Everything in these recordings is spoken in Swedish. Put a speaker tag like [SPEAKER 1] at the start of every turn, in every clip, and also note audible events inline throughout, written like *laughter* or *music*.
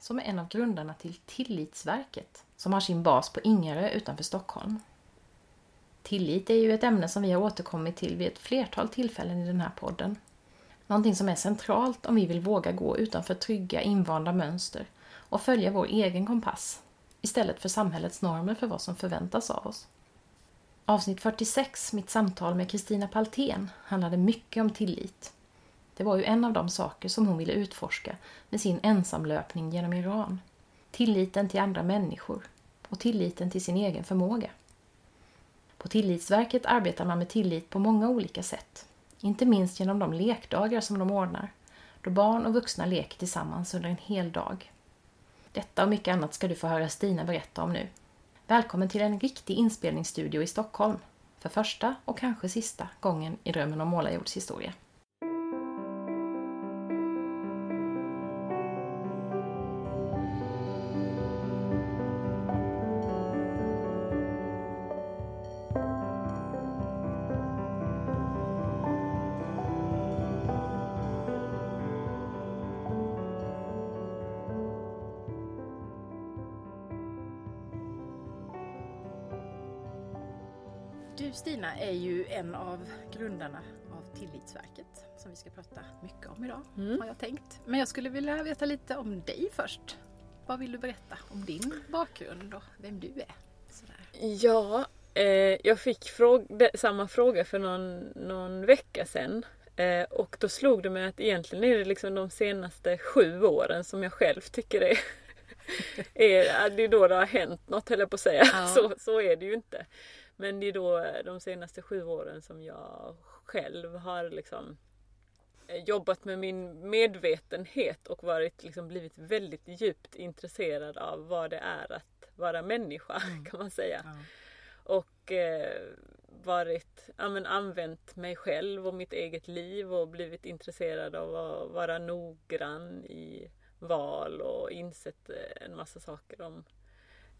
[SPEAKER 1] som är en av grundarna till Tillitsverket som har sin bas på Ingarö utanför Stockholm. Tillit är ju ett ämne som vi har återkommit till vid ett flertal tillfällen i den här podden. Någonting som är centralt om vi vill våga gå utanför trygga invanda mönster och följa vår egen kompass istället för samhällets normer för vad som förväntas av oss. Avsnitt 46, mitt samtal med Kristina Paltén, handlade mycket om tillit det var ju en av de saker som hon ville utforska med sin ensamlöpning genom Iran. Tilliten till andra människor och tilliten till sin egen förmåga. På Tillitsverket arbetar man med tillit på många olika sätt. Inte minst genom de lekdagar som de ordnar, då barn och vuxna leker tillsammans under en hel dag. Detta och mycket annat ska du få höra Stina berätta om nu. Välkommen till en riktig inspelningsstudio i Stockholm. För första och kanske sista gången i Drömmen om målarjords historia. Du Stina är ju en av grundarna av Tillitsverket som vi ska prata mycket om idag mm. har jag tänkt. Men jag skulle vilja veta lite om dig först. Vad vill du berätta om din bakgrund och vem du är? Sådär.
[SPEAKER 2] Ja, eh, jag fick fråga, samma fråga för någon, någon vecka sedan. Eh, och då slog det mig att egentligen är det liksom de senaste sju åren som jag själv tycker är, *laughs* är det är då det har hänt något höll jag på att säga. Ja. *laughs* Så, så är det ju inte. Men det är då de senaste sju åren som jag själv har liksom eh, jobbat med min medvetenhet och varit, liksom, blivit väldigt djupt intresserad av vad det är att vara människa mm. *laughs* kan man säga. Ja. Och eh, varit, ja, men, använt mig själv och mitt eget liv och blivit intresserad av att vara noggrann i val och insett eh, en massa saker om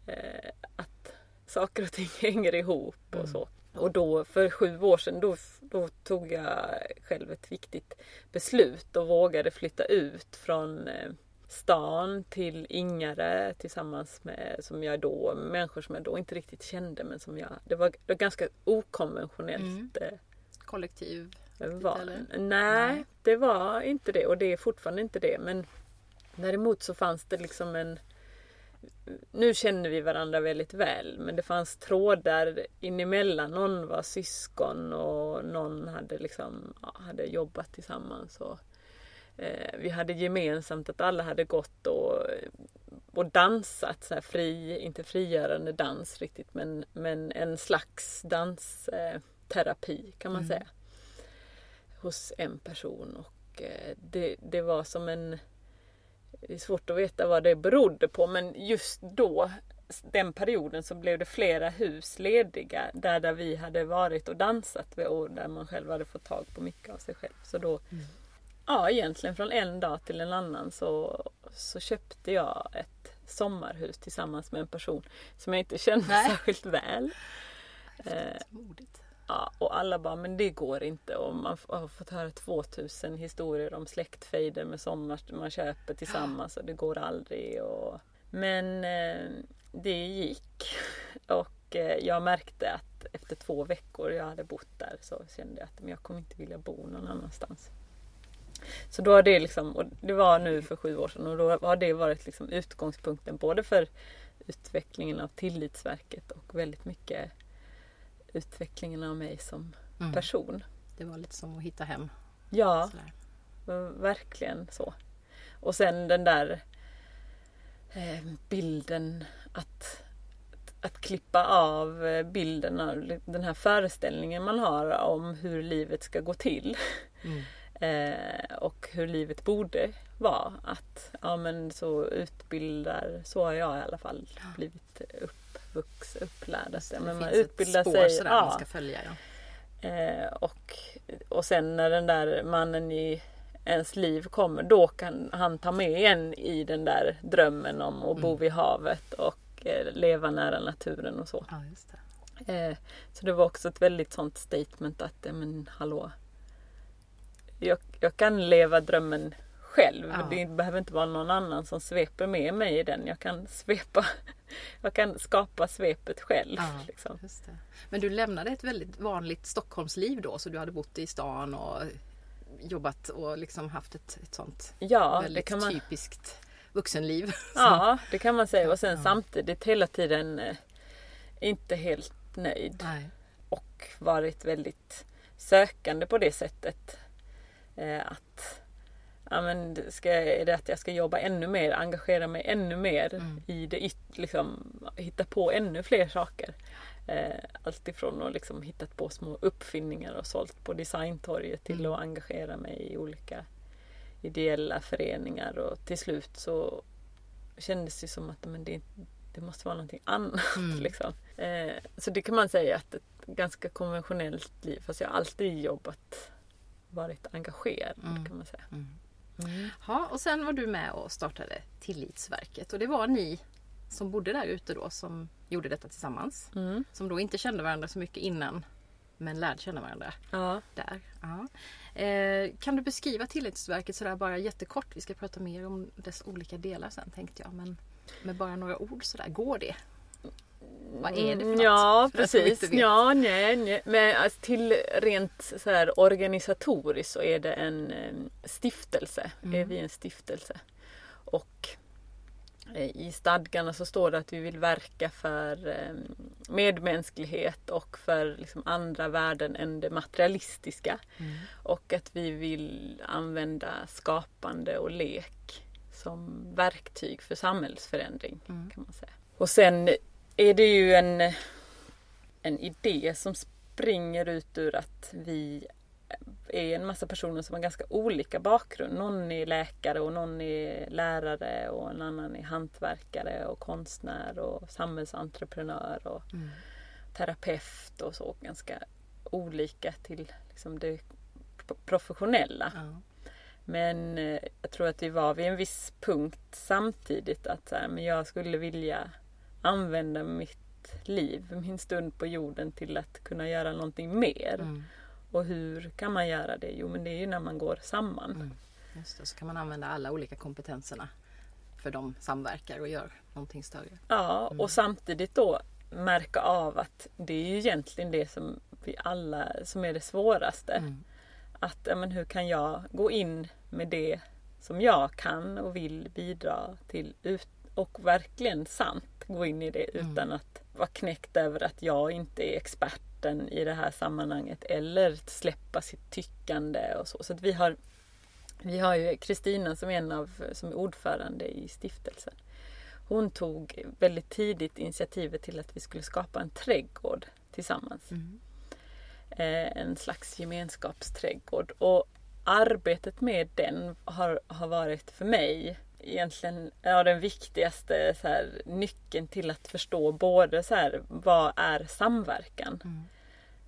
[SPEAKER 2] eh, att saker och ting *laughs* hänger ihop och mm. så. Och då för sju år sedan då, då tog jag själv ett viktigt beslut och vågade flytta ut från eh, stan till Ingarö tillsammans med som jag då, människor som jag då inte riktigt kände men som jag, det var, det var ganska okonventionellt. Mm.
[SPEAKER 1] Eh, Kollektiv?
[SPEAKER 2] Var, nej, nej, det var inte det och det är fortfarande inte det men däremot så fanns det liksom en nu känner vi varandra väldigt väl men det fanns trådar inemellan. Någon var syskon och någon hade liksom ja, hade jobbat tillsammans. Och, eh, vi hade gemensamt att alla hade gått och, och dansat så fri, inte frigörande dans riktigt men, men en slags dansterapi eh, kan man mm. säga. Hos en person och eh, det, det var som en det är svårt att veta vad det berodde på men just då den perioden så blev det flera hus lediga där, där vi hade varit och dansat och där man själv hade fått tag på mycket av sig själv. Så då, mm. ja egentligen från en dag till en annan så, så köpte jag ett sommarhus tillsammans med en person som jag inte kände Nej. särskilt väl.
[SPEAKER 1] Eh, modigt.
[SPEAKER 2] Och alla bara, men det går inte. Och man har fått höra 2000 historier om släktfejder med sommar man köper tillsammans och det går aldrig. Och... Men eh, det gick. *laughs* Och eh, jag märkte att efter två veckor jag hade bott där så kände jag att men jag kommer inte vilja bo någon annanstans. Så då har det liksom, och det var nu för sju år sedan och då har det varit liksom utgångspunkten både för utvecklingen av Tillitsverket och väldigt mycket utvecklingen av mig som mm. person.
[SPEAKER 1] Det var lite som att hitta hem.
[SPEAKER 2] Ja, verkligen så. Och sen den där eh, bilden att, att klippa av eh, bilden av den här föreställningen man har om hur livet ska gå till. Mm. *laughs* Eh, och hur livet borde vara. Att ja men så utbildar, så har jag i alla fall blivit uppvux, upplärd. Att, ja, men man utbildar
[SPEAKER 1] spår
[SPEAKER 2] sig.
[SPEAKER 1] sådär
[SPEAKER 2] ja.
[SPEAKER 1] man ska följa. Ja.
[SPEAKER 2] Eh, och, och sen när den där mannen i ens liv kommer, då kan han ta med en i den där drömmen om att bo
[SPEAKER 1] Mm.
[SPEAKER 2] vid havet och eh, leva nära naturen och så.
[SPEAKER 1] Ja, det.
[SPEAKER 2] Eh, så det var också ett väldigt sånt statement att, men hallå. Jag, jag kan leva drömmen själv.
[SPEAKER 1] Ja.
[SPEAKER 2] Det behöver inte vara någon annan som sveper med mig i den. Jag kan svepa. *laughs* Jag kan skapa svepet själv.
[SPEAKER 1] Ja.
[SPEAKER 2] Liksom.
[SPEAKER 1] Men du lämnade ett väldigt vanligt Stockholmsliv då så du hade bott i stan och jobbat och liksom haft ett, ett sånt
[SPEAKER 2] Ja,
[SPEAKER 1] väldigt
[SPEAKER 2] man.
[SPEAKER 1] typiskt vuxenliv. *laughs*
[SPEAKER 2] Ja, det kan man säga. Och sen
[SPEAKER 1] Ja.
[SPEAKER 2] samtidigt hela tiden eh, inte helt nöjd.
[SPEAKER 1] Nej.
[SPEAKER 2] Och varit väldigt sökande på det sättet. Eh, att ja, men ska, är det att jag ska jobba ännu mer, engagera mig ännu mer
[SPEAKER 1] Mm.
[SPEAKER 2] i det yt, liksom, hitta på ännu fler saker. Eh, Alltifrån att liksom hittat på små uppfinningar och sålt på designtorget till
[SPEAKER 1] Mm.
[SPEAKER 2] att engagera mig i olika ideella föreningar och till slut så kändes det som att men det, det måste vara någonting annat.
[SPEAKER 1] Mm.
[SPEAKER 2] Liksom. Eh, så det kan man säga att ett ganska konventionellt liv fast jag har alltid jobbat, varit engagerad
[SPEAKER 1] Mm.
[SPEAKER 2] kan man säga.
[SPEAKER 1] Mm. Ja, och sen var du med och startade Tillitsverket och det var ni som bodde där ute då som gjorde detta tillsammans.
[SPEAKER 2] Mm.
[SPEAKER 1] Som då inte kände varandra så mycket innan men lärde känna varandra
[SPEAKER 2] Ja.
[SPEAKER 1] där. Ja. Eh, kan du beskriva Tillitsverket sådär bara jättekort? Vi ska prata mer om dess olika delar sen tänkte jag. Men med bara några ord sådär, går det? Vad är det för något?
[SPEAKER 2] Ja,
[SPEAKER 1] För
[SPEAKER 2] precis. Ja, nej, nej. Men alltså, till rent så här organisatoriskt så är det en eh, stiftelse.
[SPEAKER 1] Mm.
[SPEAKER 2] Är vi en stiftelse. Och eh, i stadgarna så står det att vi vill verka för eh, medmänsklighet och för liksom, andra värden än det materialistiska.
[SPEAKER 1] Mm.
[SPEAKER 2] Och att vi vill använda skapande och lek som verktyg för samhällsförändring.
[SPEAKER 1] Mm.
[SPEAKER 2] kan man säga. Och sen är det ju en, en idé som springer ut ur att vi är en massa personer som har ganska olika bakgrund. Någon är läkare och någon är lärare och en annan är hantverkare och konstnär och samhällsentreprenör och
[SPEAKER 1] Mm.
[SPEAKER 2] terapeut och så. Ganska olika till liksom det professionella.
[SPEAKER 1] Ja.
[SPEAKER 2] Men eh, jag tror att vi var vid en viss punkt samtidigt att så här, men jag skulle vilja använda mitt liv, min stund på jorden till att kunna göra någonting mer.
[SPEAKER 1] Mm.
[SPEAKER 2] Och hur kan man göra det? Jo men det är ju när man går samman.
[SPEAKER 1] Mm. Just det, så kan man använda alla olika kompetenserna för de samverkar och gör någonting större.
[SPEAKER 2] Ja,
[SPEAKER 1] Mm.
[SPEAKER 2] och samtidigt då märka av att det är ju egentligen det som vi alla, som är det svåraste.
[SPEAKER 1] Mm.
[SPEAKER 2] Att men hur kan jag gå in med det som jag kan och vill bidra till ut och verkligen sant gå in i det
[SPEAKER 1] Mm.
[SPEAKER 2] utan att vara knäckt över att jag inte är experten i det här sammanhanget eller släppa sitt tyckande och så. Så vi har vi har ju Kristina som är en av som är ordförande i stiftelsen. Hon tog väldigt tidigt initiativet till att vi skulle skapa en trädgård tillsammans
[SPEAKER 1] Mm.
[SPEAKER 2] eh, en slags gemenskapsträdgård. Och arbetet med den har, har varit för mig egentligen ja, den viktigaste så här, nyckeln till att förstå både så här, vad är samverkan?
[SPEAKER 1] Mm.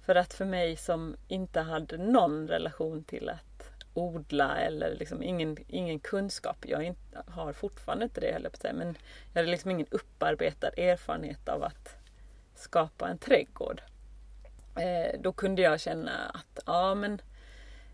[SPEAKER 2] För att för mig som inte hade någon relation till att odla eller liksom ingen, ingen kunskap. Jag inte, har fortfarande inte det heller på sig. Men jag hade liksom ingen upparbetad erfarenhet av att skapa en trädgård. Eh, då kunde jag känna att ja men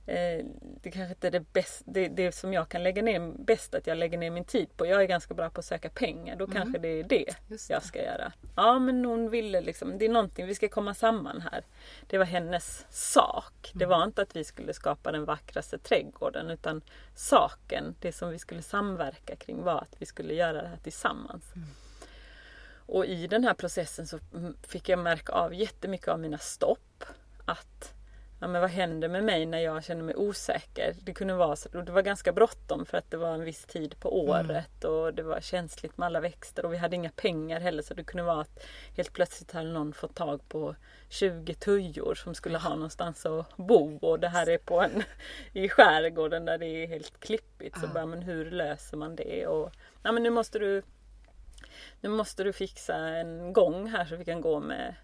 [SPEAKER 2] eh, det kanske inte är det, bäst, det, det som jag kan lägga ner bäst att jag lägger ner min tid på. Jag är ganska bra på att söka pengar. Då
[SPEAKER 1] Mm.
[SPEAKER 2] kanske det är det
[SPEAKER 1] det.
[SPEAKER 2] jag ska göra. Ja men hon ville liksom, det är någonting, vi ska komma samman här. Det var hennes sak. Det var inte att vi skulle skapa den vackraste trädgården utan saken, det som vi skulle samverka kring var att vi skulle göra det här tillsammans.
[SPEAKER 1] Mm.
[SPEAKER 2] Och i den här processen så mm, fick jag märka av jättemycket av mina stopp. Att ja, men vad händer med mig när jag känner mig osäker? Det kunde vara så, och det var ganska bråttom för att det var en viss tid på
[SPEAKER 1] Mm.
[SPEAKER 2] året och det var känsligt med alla växter och vi hade inga pengar heller så det kunde vara att helt plötsligt hade någon fått tag på 20 tujor som skulle ha någonstans att bo och det här är på en i skärgården där det är helt klippigt. Så
[SPEAKER 1] Ja.
[SPEAKER 2] bara, men hur löser man det? Och, ja, men nu måste du nu måste du fixa en gång här så vi kan gå med,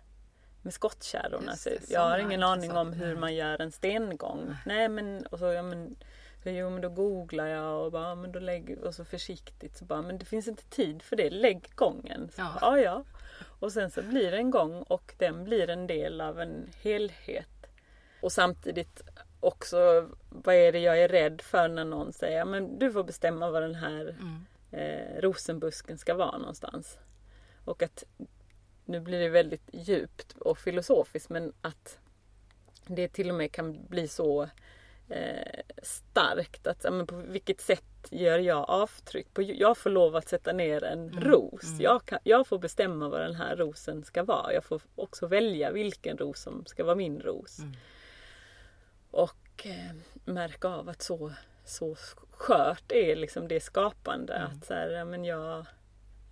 [SPEAKER 2] med skottkärrorna.
[SPEAKER 1] Just
[SPEAKER 2] Så
[SPEAKER 1] det,
[SPEAKER 2] jag har ingen aning om hur
[SPEAKER 1] Nej.
[SPEAKER 2] man gör en stengång. Nej, men, och så, ja, men, jo, men då googlar jag och, bara, ja, men då lägger, och så försiktigt så bara, men det finns inte tid för det, lägg gången. Så,
[SPEAKER 1] Ja.
[SPEAKER 2] ja, ja. Och sen så blir det en gång och den blir en del av en helhet. Och samtidigt också, vad är det jag är rädd för när någon säger, men du får bestämma vad den här
[SPEAKER 1] Mm.
[SPEAKER 2] eh, rosenbusken ska vara någonstans. Och att nu blir det väldigt djupt och filosofiskt men att det till och med kan bli så eh, starkt att men på vilket sätt gör jag avtryck? På, jag får lov att sätta ner en
[SPEAKER 1] Mm,
[SPEAKER 2] ros.
[SPEAKER 1] mm.
[SPEAKER 2] Jag, kan, jag får bestämma vad den här rosen ska vara. Jag får också välja vilken ros som ska vara min ros.
[SPEAKER 1] Mm.
[SPEAKER 2] Och eh, märka av att så, så skört är liksom det skapande.
[SPEAKER 1] Mm.
[SPEAKER 2] Att så här, men jag,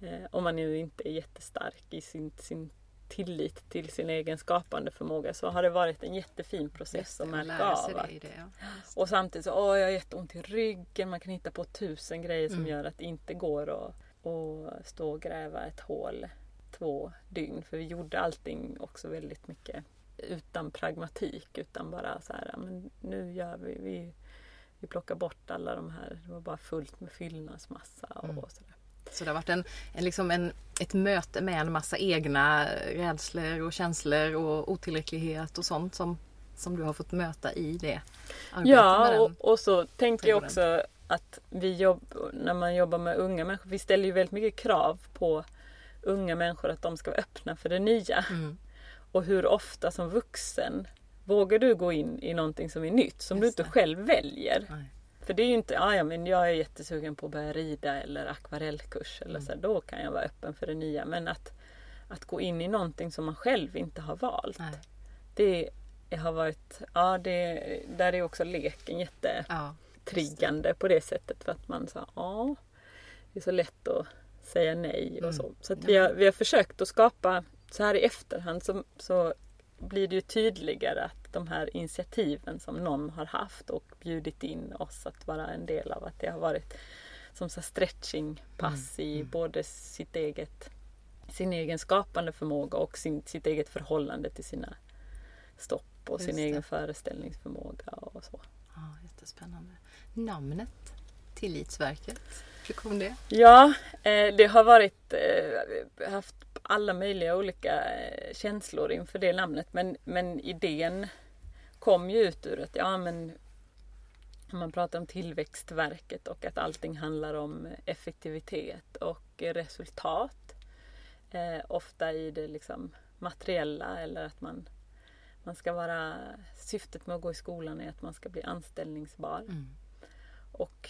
[SPEAKER 2] eh, om man nu inte är jättestark i sin, sin tillit till sin egen skapande förmåga så har det varit en jättefin process
[SPEAKER 1] det,
[SPEAKER 2] att märka av. Att,
[SPEAKER 1] det. Ja.
[SPEAKER 2] och samtidigt så, åh jag har jätteont i ryggen. Man kan hitta på tusen grejer som
[SPEAKER 1] Mm.
[SPEAKER 2] gör att det inte går att, att stå och gräva ett hål två dygn. För vi gjorde allting också väldigt mycket utan pragmatik. Utan bara så här, men nu gör vi, vi, vi plockar bort alla de här. Det var bara fullt med fyllnadsmassa och
[SPEAKER 1] Mm.
[SPEAKER 2] sådär.
[SPEAKER 1] Så det har varit en, en, liksom en, ett möte med en massa egna rädslor och känslor och otillräcklighet och sånt som, som du har fått möta i det arbetet
[SPEAKER 2] Ja, och, och så tänker jag också att vi jobb, när man jobbar med unga människor, vi ställer ju väldigt mycket krav på unga människor att de ska vara öppna för det nya.
[SPEAKER 1] Mm.
[SPEAKER 2] Och hur ofta som vuxen vågar du gå in i någonting som är nytt som du
[SPEAKER 1] Just
[SPEAKER 2] inte
[SPEAKER 1] det.
[SPEAKER 2] själv väljer?
[SPEAKER 1] Nej.
[SPEAKER 2] För det är ju inte, "Ah, ja men jag är jättesugen på att börja rida eller akvarellkurs eller
[SPEAKER 1] Mm.
[SPEAKER 2] så, här, då kan jag vara öppen för det nya. Men att, att gå in i någonting som man själv inte har valt.
[SPEAKER 1] Nej.
[SPEAKER 2] Det har varit, ja det, där är också leken jättetriggande
[SPEAKER 1] Ja,
[SPEAKER 2] på det sättet. För att man sa, ja det är så lätt att säga nej och
[SPEAKER 1] Mm.
[SPEAKER 2] så. Så vi, har, vi har försökt att skapa, så här i efterhand så, så blir det ju tydligare att de här initiativen som någon har haft och bjudit in oss att vara en del av, att det har varit som så stretchingpass
[SPEAKER 1] Mm,
[SPEAKER 2] i
[SPEAKER 1] mm.
[SPEAKER 2] både sitt eget, sin egen skapande förmåga och sin, sitt eget förhållande till sina stopp och
[SPEAKER 1] Just
[SPEAKER 2] sin
[SPEAKER 1] det.
[SPEAKER 2] egen föreställningsförmåga och så.
[SPEAKER 1] ja, jättespännande. Namnet Tillitsverket, hur kom det?
[SPEAKER 2] Ja, eh, det har varit, eh, haft alla möjliga olika eh, känslor inför det namnet men, men idén kom ju ut ur att ja men man pratar om Tillväxtverket och att allting handlar om effektivitet och resultat. Eh, ofta i det liksom materiella eller att man, man ska vara, syftet med att gå i skolan är att man ska bli anställningsbar.
[SPEAKER 1] Mm.
[SPEAKER 2] Och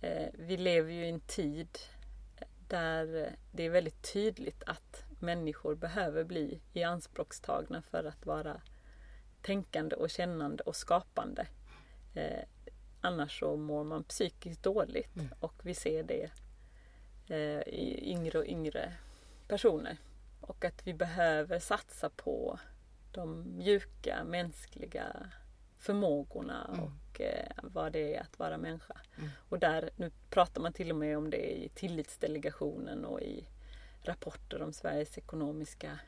[SPEAKER 2] eh, vi lever ju i en tid där det är väldigt tydligt att människor behöver bli i anspråkstagna för att vara tänkande och kännande och skapande. Eh, annars så mår man psykiskt dåligt
[SPEAKER 1] Mm.
[SPEAKER 2] och vi ser det eh, i yngre och yngre personer. Och att vi behöver satsa på de mjuka mänskliga förmågorna
[SPEAKER 1] Mm.
[SPEAKER 2] och eh, vad det är att vara människa.
[SPEAKER 1] Mm.
[SPEAKER 2] Och där, nu pratar man till och med om det i tillitsdelegationen och i rapporter om Sveriges ekonomiska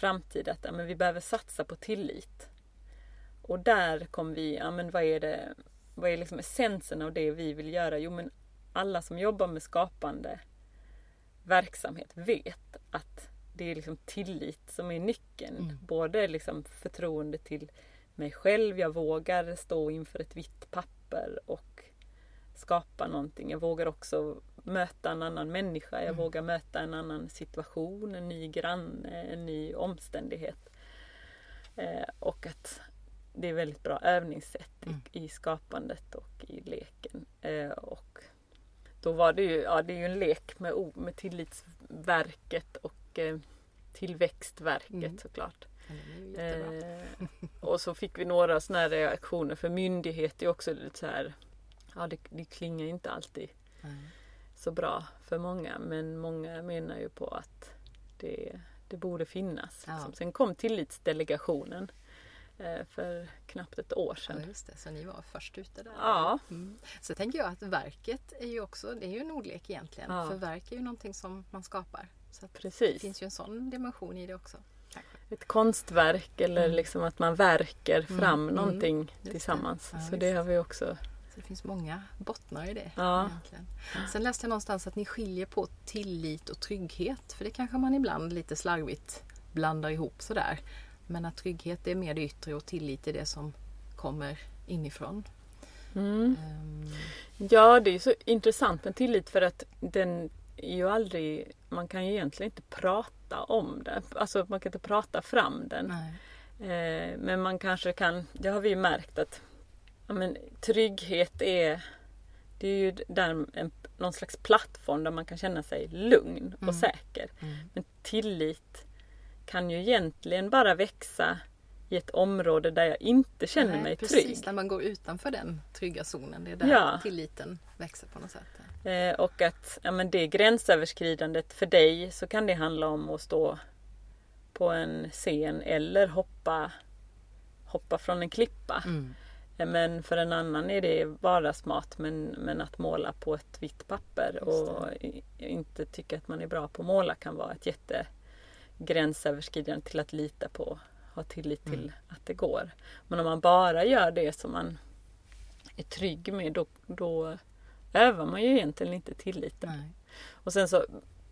[SPEAKER 2] framtid. Att ja, men vi behöver satsa på tillit. Och där kom vi, ja men vad är det, vad är liksom essensen av det vi vill göra? Jo men alla som jobbar med skapande verksamhet vet att det är liksom tillit som är nyckeln.
[SPEAKER 1] Mm.
[SPEAKER 2] Både liksom förtroende till mig själv, jag vågar stå inför ett vitt papper och skapa någonting. Jag vågar också möta en annan människa, jag
[SPEAKER 1] Mm.
[SPEAKER 2] vågar möta en annan situation, en ny granne, en ny omständighet. Eh, och att det är väldigt bra övningssätt
[SPEAKER 1] Mm.
[SPEAKER 2] i, i skapandet och i leken. Eh, och då var det ju, ja det är ju en lek med, med Tillitsverket och eh, Tillväxtverket
[SPEAKER 1] Mm.
[SPEAKER 2] såklart. Eh, och så fick vi några sådana här reaktioner för myndighet är också lite så här, ja det, det klingar inte alltid
[SPEAKER 1] Nej.
[SPEAKER 2] Så bra för många men många menar ju på att det, det borde finnas.
[SPEAKER 1] Ja.
[SPEAKER 2] Liksom. Sen kom tillitsdelegationen eh, för knappt ett år
[SPEAKER 1] Ja,
[SPEAKER 2] sedan.
[SPEAKER 1] just det, så ni var först ute där.
[SPEAKER 2] Ja,
[SPEAKER 1] Mm. Så tänker jag att verket är ju också, det är ju en ordlek egentligen.
[SPEAKER 2] Ja.
[SPEAKER 1] För verk är ju någonting som man skapar. Så att det
[SPEAKER 2] precis.
[SPEAKER 1] finns ju en sån dimension i det också. Kanske.
[SPEAKER 2] Ett konstverk eller
[SPEAKER 1] Mm.
[SPEAKER 2] liksom att man verkar
[SPEAKER 1] Mm,
[SPEAKER 2] fram
[SPEAKER 1] mm.
[SPEAKER 2] någonting
[SPEAKER 1] det.
[SPEAKER 2] tillsammans.
[SPEAKER 1] Ja,
[SPEAKER 2] så det har vi också.
[SPEAKER 1] Det finns många bottnar i det.
[SPEAKER 2] Ja.
[SPEAKER 1] Egentligen. Sen läste jag någonstans att ni skiljer på tillit och trygghet. För det kanske man ibland lite slarvigt blandar ihop sådär. Men att trygghet är mer det yttre och tillit är det som kommer inifrån.
[SPEAKER 2] Mm.
[SPEAKER 1] Ehm,
[SPEAKER 2] Ja, det är så intressant med tillit för att den är ju aldrig, man kan ju egentligen inte prata om den. Alltså man kan inte prata fram den.
[SPEAKER 1] nej.
[SPEAKER 2] Eh, men man kanske kan, det har vi ju märkt att ja, men, trygghet är det är ju där en, någon slags plattform där man kan känna sig lugn och
[SPEAKER 1] Mm.
[SPEAKER 2] säker.
[SPEAKER 1] Mm.
[SPEAKER 2] Men tillit kan ju egentligen bara växa i ett område där jag inte känner
[SPEAKER 1] Nej,
[SPEAKER 2] mig
[SPEAKER 1] precis,
[SPEAKER 2] trygg.
[SPEAKER 1] när man går utanför den trygga zonen. Det är där
[SPEAKER 2] Ja.
[SPEAKER 1] tilliten växer på något sätt.
[SPEAKER 2] Eh, och att ja, men det gränsöverskridandet för dig så kan det handla om att stå på en scen eller hoppa, hoppa från en klippa.
[SPEAKER 1] Mm.
[SPEAKER 2] Eh, Men för en annan är det vardagsmat men, men att måla på ett vitt papper och inte tycka att man är bra på att måla kan vara ett jätte gränsöverskridande till att lita på, ha tillit till
[SPEAKER 1] Mm.
[SPEAKER 2] att det går. Men om man bara gör det som man är trygg med då, då övar man ju egentligen inte tilliten.
[SPEAKER 1] Nej.
[SPEAKER 2] Och sen så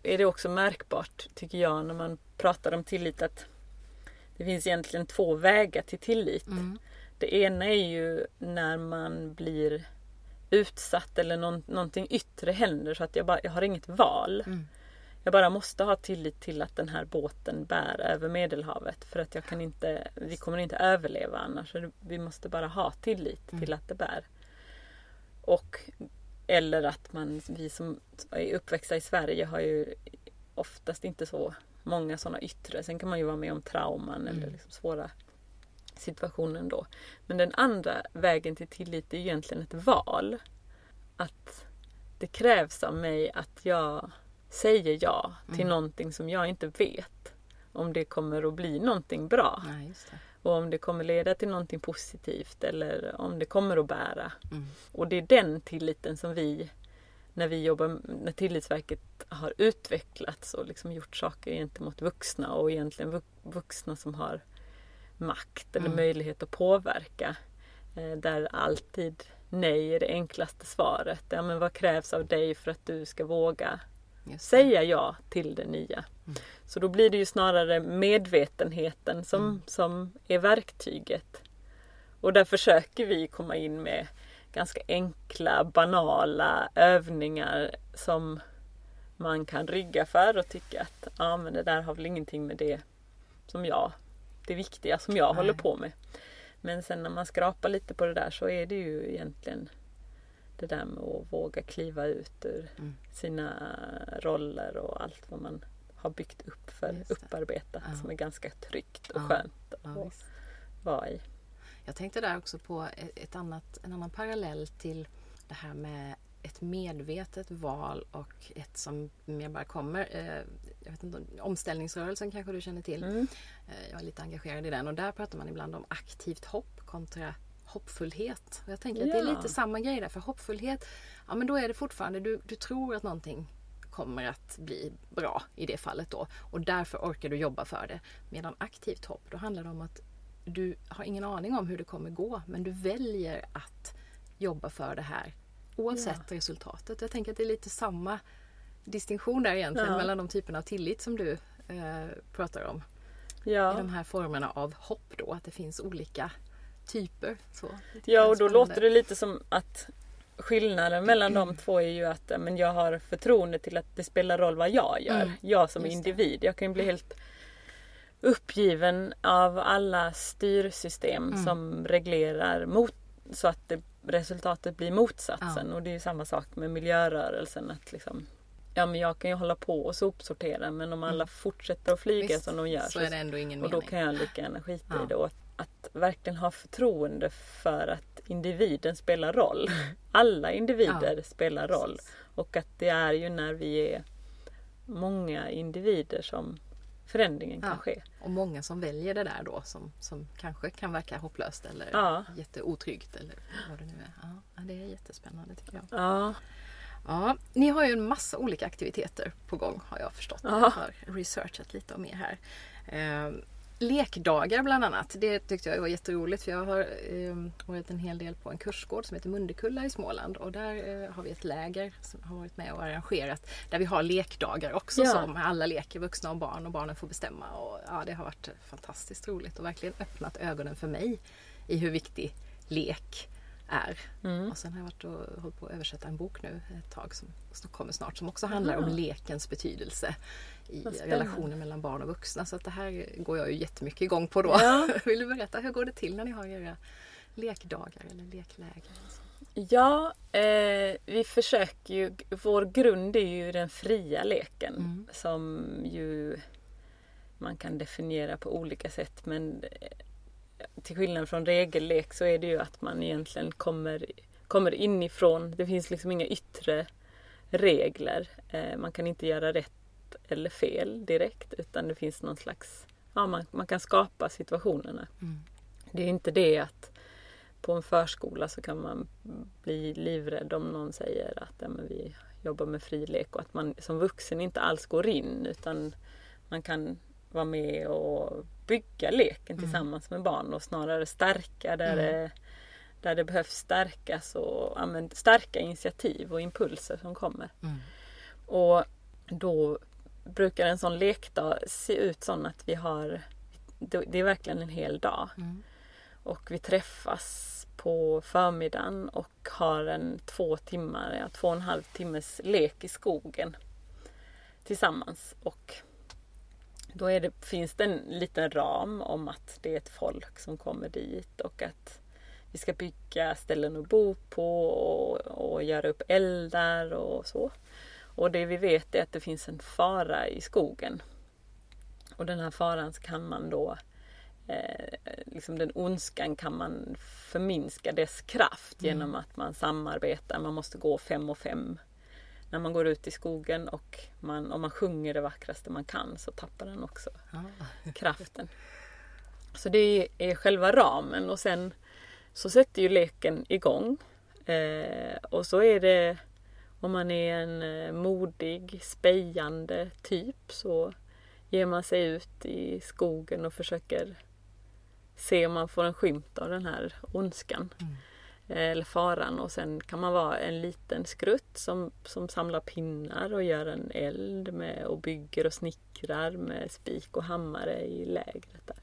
[SPEAKER 2] är det också märkbart, tycker jag, när man pratar om tillit att det finns egentligen två vägar till tillit.
[SPEAKER 1] Mm.
[SPEAKER 2] Det ena är ju när man blir utsatt eller någon, någonting yttre händer så att jag, bara, jag har inget val.
[SPEAKER 1] Mm.
[SPEAKER 2] Jag bara måste ha tillit till att den här båten bär över Medelhavet för att jag kan inte, vi kommer inte överleva annars. Vi måste bara ha tillit
[SPEAKER 1] Mm.
[SPEAKER 2] till att det bär. Och eller att man, vi som är uppväxta i Sverige har ju oftast inte så många sådana yttre. Sen kan man ju vara med om trauman
[SPEAKER 1] Mm.
[SPEAKER 2] eller liksom svåra situationer då. Men den andra vägen till tillit är egentligen ett val. Att det krävs av mig att jag säger ja till
[SPEAKER 1] Mm.
[SPEAKER 2] någonting som jag inte vet om det kommer att bli någonting bra.
[SPEAKER 1] Det.
[SPEAKER 2] Och om det kommer leda till någonting positivt eller om det kommer att bära.
[SPEAKER 1] Mm.
[SPEAKER 2] Och det är den tilliten som vi, när vi jobbar, när Tillitsverket har utvecklats och liksom gjort saker gentemot vuxna och egentligen vux- vuxna som har makt eller
[SPEAKER 1] Mm.
[SPEAKER 2] möjlighet att påverka. Eh, där alltid nej är det enklaste svaret. Ja, men vad krävs av dig för att du ska våga säga ja till det nya.
[SPEAKER 1] Mm.
[SPEAKER 2] Så då blir det ju snarare medvetenheten som,
[SPEAKER 1] Mm.
[SPEAKER 2] som är verktyget. Och där försöker vi komma in med ganska enkla, banala övningar som man kan rygga för och tycka att ja, men det där har väl ingenting med det som jag, det viktiga som jag
[SPEAKER 1] Nej.
[SPEAKER 2] håller på med. Men sen när man skrapar lite på det där så är det ju egentligen det där med att våga kliva ut ur
[SPEAKER 1] Mm.
[SPEAKER 2] sina roller och allt vad man har byggt upp för upparbetat
[SPEAKER 1] Ja.
[SPEAKER 2] som är ganska tryggt och
[SPEAKER 1] Ja.
[SPEAKER 2] skönt
[SPEAKER 1] Ja,
[SPEAKER 2] att
[SPEAKER 1] visst.
[SPEAKER 2] vara i.
[SPEAKER 1] Jag tänkte där också på ett ett annat, en annan parallell till det här med ett medvetet val och ett som mer bara kommer. Jag vet inte, omställningsrörelsen kanske du känner till.
[SPEAKER 2] Mm.
[SPEAKER 1] Eh, Jag är lite engagerad i den och där pratar man ibland om aktivt hopp kontra hoppfullhet. Och jag tänker att det är lite samma grej där. För hoppfullhet, ja men då är det fortfarande, du, du tror att någonting kommer att bli bra i det fallet då. Och därför orkar du jobba för det. Medan aktivt hopp, då handlar det om att du har ingen aning om hur det kommer gå. Men du väljer att jobba för det här oavsett resultatet. Jag tänker att det är lite samma distinktion där egentligen
[SPEAKER 2] Ja.
[SPEAKER 1] mellan de typerna av tillit som du eh, pratar om i
[SPEAKER 2] Ja.
[SPEAKER 1] de här formerna av hopp då, att det finns olika typer. Så,
[SPEAKER 2] ja, och då låter det lite som att skillnaden mellan de två är ju att men jag har förtroende till att det spelar roll vad jag gör.
[SPEAKER 1] Mm,
[SPEAKER 2] Jag som individ. Jag kan ju bli helt uppgiven av alla styrsystem
[SPEAKER 1] Mm.
[SPEAKER 2] som reglerar mot, så att det, resultatet blir motsatsen.
[SPEAKER 1] Ja.
[SPEAKER 2] Och det är ju samma sak med miljörörelsen. Att liksom, ja, men jag kan ju hålla på och sopsortera men om alla fortsätter att flyga
[SPEAKER 1] Mm. Visst,
[SPEAKER 2] som de gör
[SPEAKER 1] så är det ändå ingen
[SPEAKER 2] och då
[SPEAKER 1] mening.
[SPEAKER 2] kan jag lika gärna skita
[SPEAKER 1] Ja.
[SPEAKER 2] i det. Och att, att verkligen ha förtroende för att individen spelar roll. Alla individer
[SPEAKER 1] Ja,
[SPEAKER 2] spelar roll.
[SPEAKER 1] precis.
[SPEAKER 2] Och att det är ju när vi är många individer som förändringen kan
[SPEAKER 1] Ja.
[SPEAKER 2] ske.
[SPEAKER 1] Och många som väljer det där då som, som kanske kan verka hopplöst eller
[SPEAKER 2] Ja.
[SPEAKER 1] jätteotryggt eller vad det nu är. Ja, det är jättespännande tycker jag.
[SPEAKER 2] Ja,
[SPEAKER 1] Ja, ni har ju en massa olika aktiviteter på gång har jag förstått.
[SPEAKER 2] Ja.
[SPEAKER 1] Jag har researchat lite om er här. Eh, lekdagar bland annat. Det tyckte jag var jätteroligt för jag har eh, varit en hel del på en kursgård som heter Mundekulla i Småland och där eh, har vi ett läger som har varit med och arrangerat där vi har lekdagar också
[SPEAKER 2] Ja.
[SPEAKER 1] som alla leker, vuxna och barn och barnen får bestämma. Och, ja, det har varit fantastiskt roligt och verkligen öppnat ögonen för mig i hur viktig lek är.
[SPEAKER 2] Mm.
[SPEAKER 1] Och sen har jag varit och hållit på att översätta en bok nu ett tag som som kommer snart som också handlar om
[SPEAKER 2] Aha.
[SPEAKER 1] lekens betydelse i relationen mellan barn och vuxna. Så att det här går jag ju jättemycket igång på då.
[SPEAKER 2] Ja. *laughs*
[SPEAKER 1] Vill du berätta, hur går det till när ni har era lekdagar eller lekläger?
[SPEAKER 2] Ja, eh, vi försöker ju. Vår grund är ju den fria leken
[SPEAKER 1] Mm.
[SPEAKER 2] som ju man kan definiera på olika sätt. Men till skillnad från regellek så är det ju att man egentligen kommer, kommer inifrån. Det finns liksom inga yttre regler. Eh, man kan inte göra rätt eller fel direkt utan det finns någon slags, ja man, man kan skapa situationerna.
[SPEAKER 1] Mm.
[SPEAKER 2] Det är inte det att på en förskola så kan man bli livrädd om någon säger att ja, vi jobbar med frilek och att man som vuxen inte alls går in utan man kan vara med och bygga leken
[SPEAKER 1] Mm.
[SPEAKER 2] tillsammans med barn och snarare stärka där,
[SPEAKER 1] Mm.
[SPEAKER 2] det, där det behövs stärkas och använd, starka initiativ och impulser som kommer.
[SPEAKER 1] Mm.
[SPEAKER 2] Och då brukar en sån lekdag se ut så att vi har, det det är verkligen en hel dag.
[SPEAKER 1] Mm.
[SPEAKER 2] Och vi träffas på förmiddagen och har en två timmar, ja, två och en halv timmes lek i skogen tillsammans. Och då det, finns det en liten ram om att det är ett folk som kommer dit och att vi ska bygga ställen att bo på och, och göra upp eldar och så. Och det vi vet är att det finns en fara i skogen. Och den här faran kan man då eh, liksom den ondskan kan man förminska dess kraft
[SPEAKER 1] Mm.
[SPEAKER 2] genom att man samarbetar. Man måste gå fem och fem när man går ut i skogen och man, om man sjunger det vackraste man kan så tappar den också
[SPEAKER 1] Ja.
[SPEAKER 2] kraften. Så det är själva ramen och sen så sätter ju leken igång. Eh, och så är det om man är en eh, modig, spejande typ så ger man sig ut i skogen och försöker se om man får en skymt av den här ondskan.
[SPEAKER 1] Mm.
[SPEAKER 2] Eh, Eller faran och sen kan man vara en liten skrutt som, som samlar pinnar och gör en eld med och bygger och snickrar med spik och hammare i lägret där.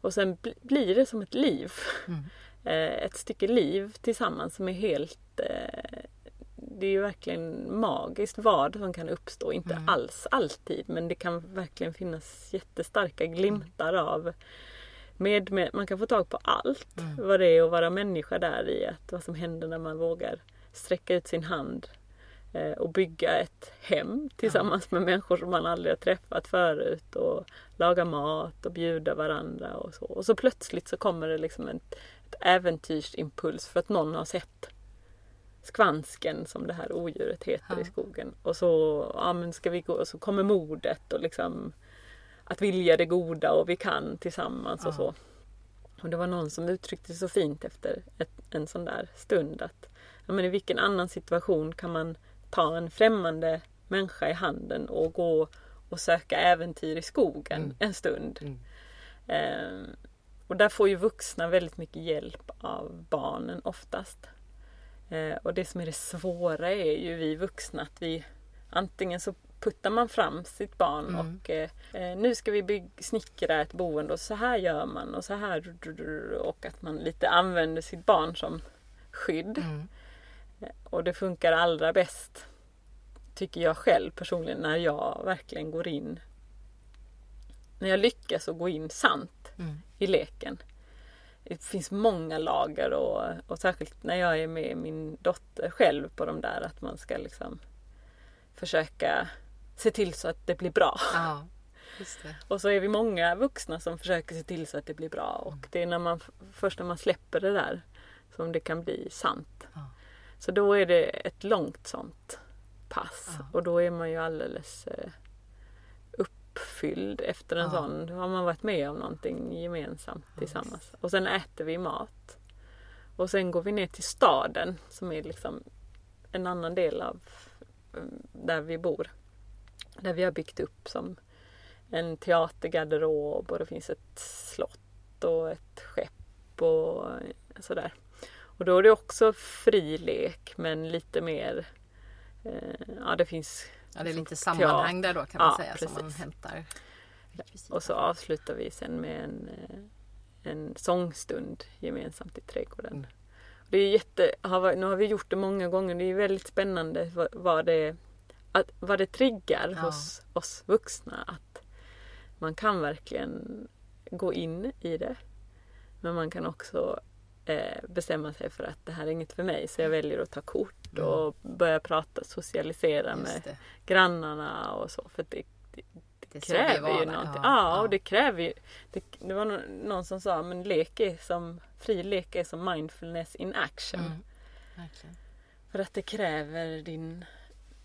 [SPEAKER 2] Och sen bli, blir det som ett liv.
[SPEAKER 1] Mm. *laughs*
[SPEAKER 2] Eh, ett stycke liv tillsammans som är helt eh, det är ju verkligen magiskt vad som kan uppstå. Inte
[SPEAKER 1] Mm.
[SPEAKER 2] alls alltid men det kan verkligen finnas jättestarka glimtar av med, med, man kan få tag på allt.
[SPEAKER 1] Mm.
[SPEAKER 2] Vad det är att vara människa där i. Att vad som händer när man vågar sträcka ut sin hand eh, och bygga ett hem tillsammans med människor som man aldrig har träffat förut. Och laga mat och bjuda varandra och så. Och så plötsligt så kommer det liksom ett, ett äventyrsimpuls för att någon har sett skvansken som det här odjuret heter
[SPEAKER 1] Ja.
[SPEAKER 2] i skogen. Och så, ja men ska vi gå, och så kommer modet och liksom att vilja det goda och vi kan tillsammans och
[SPEAKER 1] Ja.
[SPEAKER 2] så. Och det var någon som uttryckte så fint efter ett, en sån där stund att ja, men i vilken annan situation kan man ta en främmande människa i handen och gå och söka äventyr i skogen
[SPEAKER 1] Mm.
[SPEAKER 2] en stund.
[SPEAKER 1] Mm.
[SPEAKER 2] Eh, och där får ju vuxna väldigt mycket hjälp av barnen oftast. Eh, och det som är det svåra är ju vi vuxna att vi antingen så puttar man fram sitt barn
[SPEAKER 1] Mm.
[SPEAKER 2] och eh, eh, nu ska vi bygg, snickra ett boende och så här gör man och så här och att man lite använder sitt barn som skydd.
[SPEAKER 1] Mm.
[SPEAKER 2] Och det funkar allra bäst tycker jag själv personligen när jag verkligen går in när jag lyckas att gå in sant
[SPEAKER 1] Mm.
[SPEAKER 2] i leken. Det finns många lager och, och särskilt när jag är med min dotter själv på de där att man ska liksom försöka se till så att det blir bra.
[SPEAKER 1] Ja. *laughs*
[SPEAKER 2] Och så är vi många vuxna som försöker se till så att det blir bra. Och det är när man, först när man släpper det där som det kan bli sant.
[SPEAKER 1] Ja.
[SPEAKER 2] Så då är det ett långt sånt pass.
[SPEAKER 1] Ja.
[SPEAKER 2] Och då är man ju alldeles eh, uppfylld efter en
[SPEAKER 1] Ja.
[SPEAKER 2] sån. Då har man varit med om någonting gemensamt tillsammans. Och sen äter vi mat. Och sen går vi ner till staden som är liksom en annan del av eh, där vi bor. Där vi har byggt upp som en teatergarderob och det finns ett slott och ett skepp och sådär. Och då är det också fri lek men lite mer eh, Ja det finns
[SPEAKER 1] Ja, det är lite sammanhang där då kan man
[SPEAKER 2] Ja,
[SPEAKER 1] säga som man
[SPEAKER 2] precis.
[SPEAKER 1] hämtar rekvisita.
[SPEAKER 2] Och så avslutar vi sen med en, eh, en sångstund gemensamt i trädgården.
[SPEAKER 1] Mm.
[SPEAKER 2] Det är jätte, nu har vi gjort det många gånger. Det är väldigt spännande vad, vad, det, att, vad det triggar
[SPEAKER 1] Ja.
[SPEAKER 2] hos oss vuxna. Att man kan verkligen gå in i det. Men man kan också eh, bestämma sig för att det här är inget för mig. Så jag väljer att ta kort
[SPEAKER 1] Mm.
[SPEAKER 2] och börja prata, socialisera med
[SPEAKER 1] det.
[SPEAKER 2] grannarna och så. För det,
[SPEAKER 1] Det är så
[SPEAKER 2] kräver
[SPEAKER 1] det
[SPEAKER 2] ju någonting.
[SPEAKER 1] ja.
[SPEAKER 2] Ja, och det kräver ju... Det, det var nå- någon som sa men lek är som, fri lek är som mindfulness in action.
[SPEAKER 1] Mm.
[SPEAKER 2] För att det kräver din,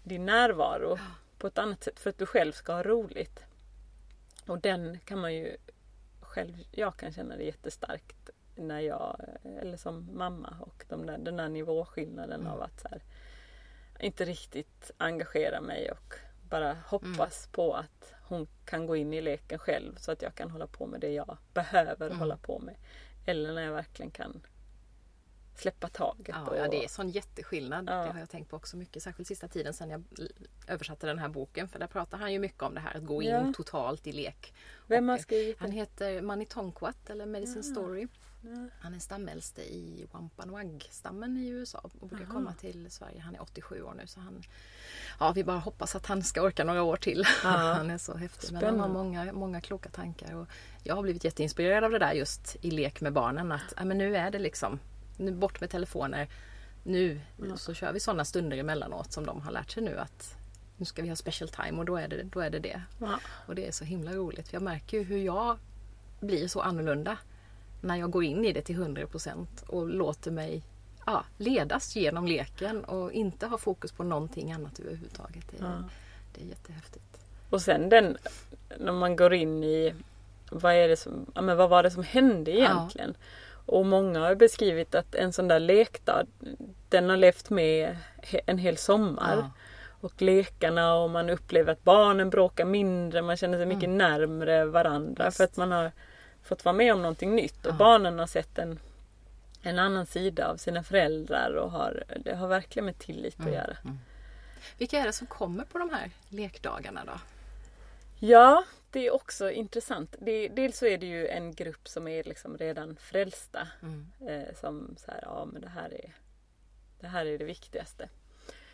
[SPEAKER 2] din närvaro på ett annat sätt för att du själv ska ha roligt. Och den kan man ju själv, jag kan känna det jättestarkt när jag, eller som mamma och de där, den där nivåskillnaden
[SPEAKER 1] Mm.
[SPEAKER 2] av att så här, inte riktigt engagera mig och bara hoppas
[SPEAKER 1] Mm.
[SPEAKER 2] på att hon kan gå in i leken själv så att jag kan hålla på med det jag behöver
[SPEAKER 1] Mm.
[SPEAKER 2] hålla på med. Eller när jag verkligen kan släppa taget.
[SPEAKER 1] Ja,
[SPEAKER 2] och,
[SPEAKER 1] ja, det är sån jätteskillnad.
[SPEAKER 2] Ja.
[SPEAKER 1] Det har jag tänkt på också mycket. Särskilt sista tiden sedan jag översatte den här boken. För där pratar han ju mycket om det här att gå in
[SPEAKER 2] Ja.
[SPEAKER 1] totalt i lek.
[SPEAKER 2] Vem
[SPEAKER 1] Och,
[SPEAKER 2] har skrivit
[SPEAKER 1] Han heter Mani Tonkwat eller Medicine. Story. Han är stamäldste i Wampanoag-stammen i USA och brukar
[SPEAKER 2] Aha.
[SPEAKER 1] komma till Sverige. Han är 87 år nu så han... Ja, vi bara hoppas att han ska orka några år till. *laughs* Han är så häftig. Men han har
[SPEAKER 2] Spännande.
[SPEAKER 1] många, många kloka tankar. Och jag har blivit jätteinspirerad av det där just i lek med barnen. Att ja, men nu är det liksom, nu bort med telefoner. Nu så kör vi sådana stunder emellanåt som de har lärt sig nu att nu ska vi ha special time och då är det då är det. det.
[SPEAKER 2] Ja.
[SPEAKER 1] Och det är så himla roligt. För jag märker ju hur jag blir så annorlunda när jag går in i det till 100% och låter mig ja, ledas genom leken och inte ha fokus på någonting annat överhuvudtaget. Det är,
[SPEAKER 2] Ja.
[SPEAKER 1] det är jättehäftigt.
[SPEAKER 2] Och sen den, när man går in i vad, är det som, ja, men vad var det som hände egentligen? Och många har beskrivit att en sån där lekdag, den har levt med en hel sommar.
[SPEAKER 1] Ja.
[SPEAKER 2] Och lekarna och man upplever att barnen bråkar mindre, man känner sig mycket närmre varandra
[SPEAKER 1] Mm. Just.
[SPEAKER 2] för att man har fått vara med om någonting nytt. Och
[SPEAKER 1] Ja.
[SPEAKER 2] barnen har sett en, en annan sida av sina föräldrar och har, det har verkligen med tillit att göra.
[SPEAKER 1] Vilka är det som kommer på de här lekdagarna då?
[SPEAKER 2] Ja, det är också intressant. Det, dels så är det ju en grupp som är liksom redan frälsta.
[SPEAKER 1] Mm.
[SPEAKER 2] Eh, som så här, ja men det här är det här är det viktigaste.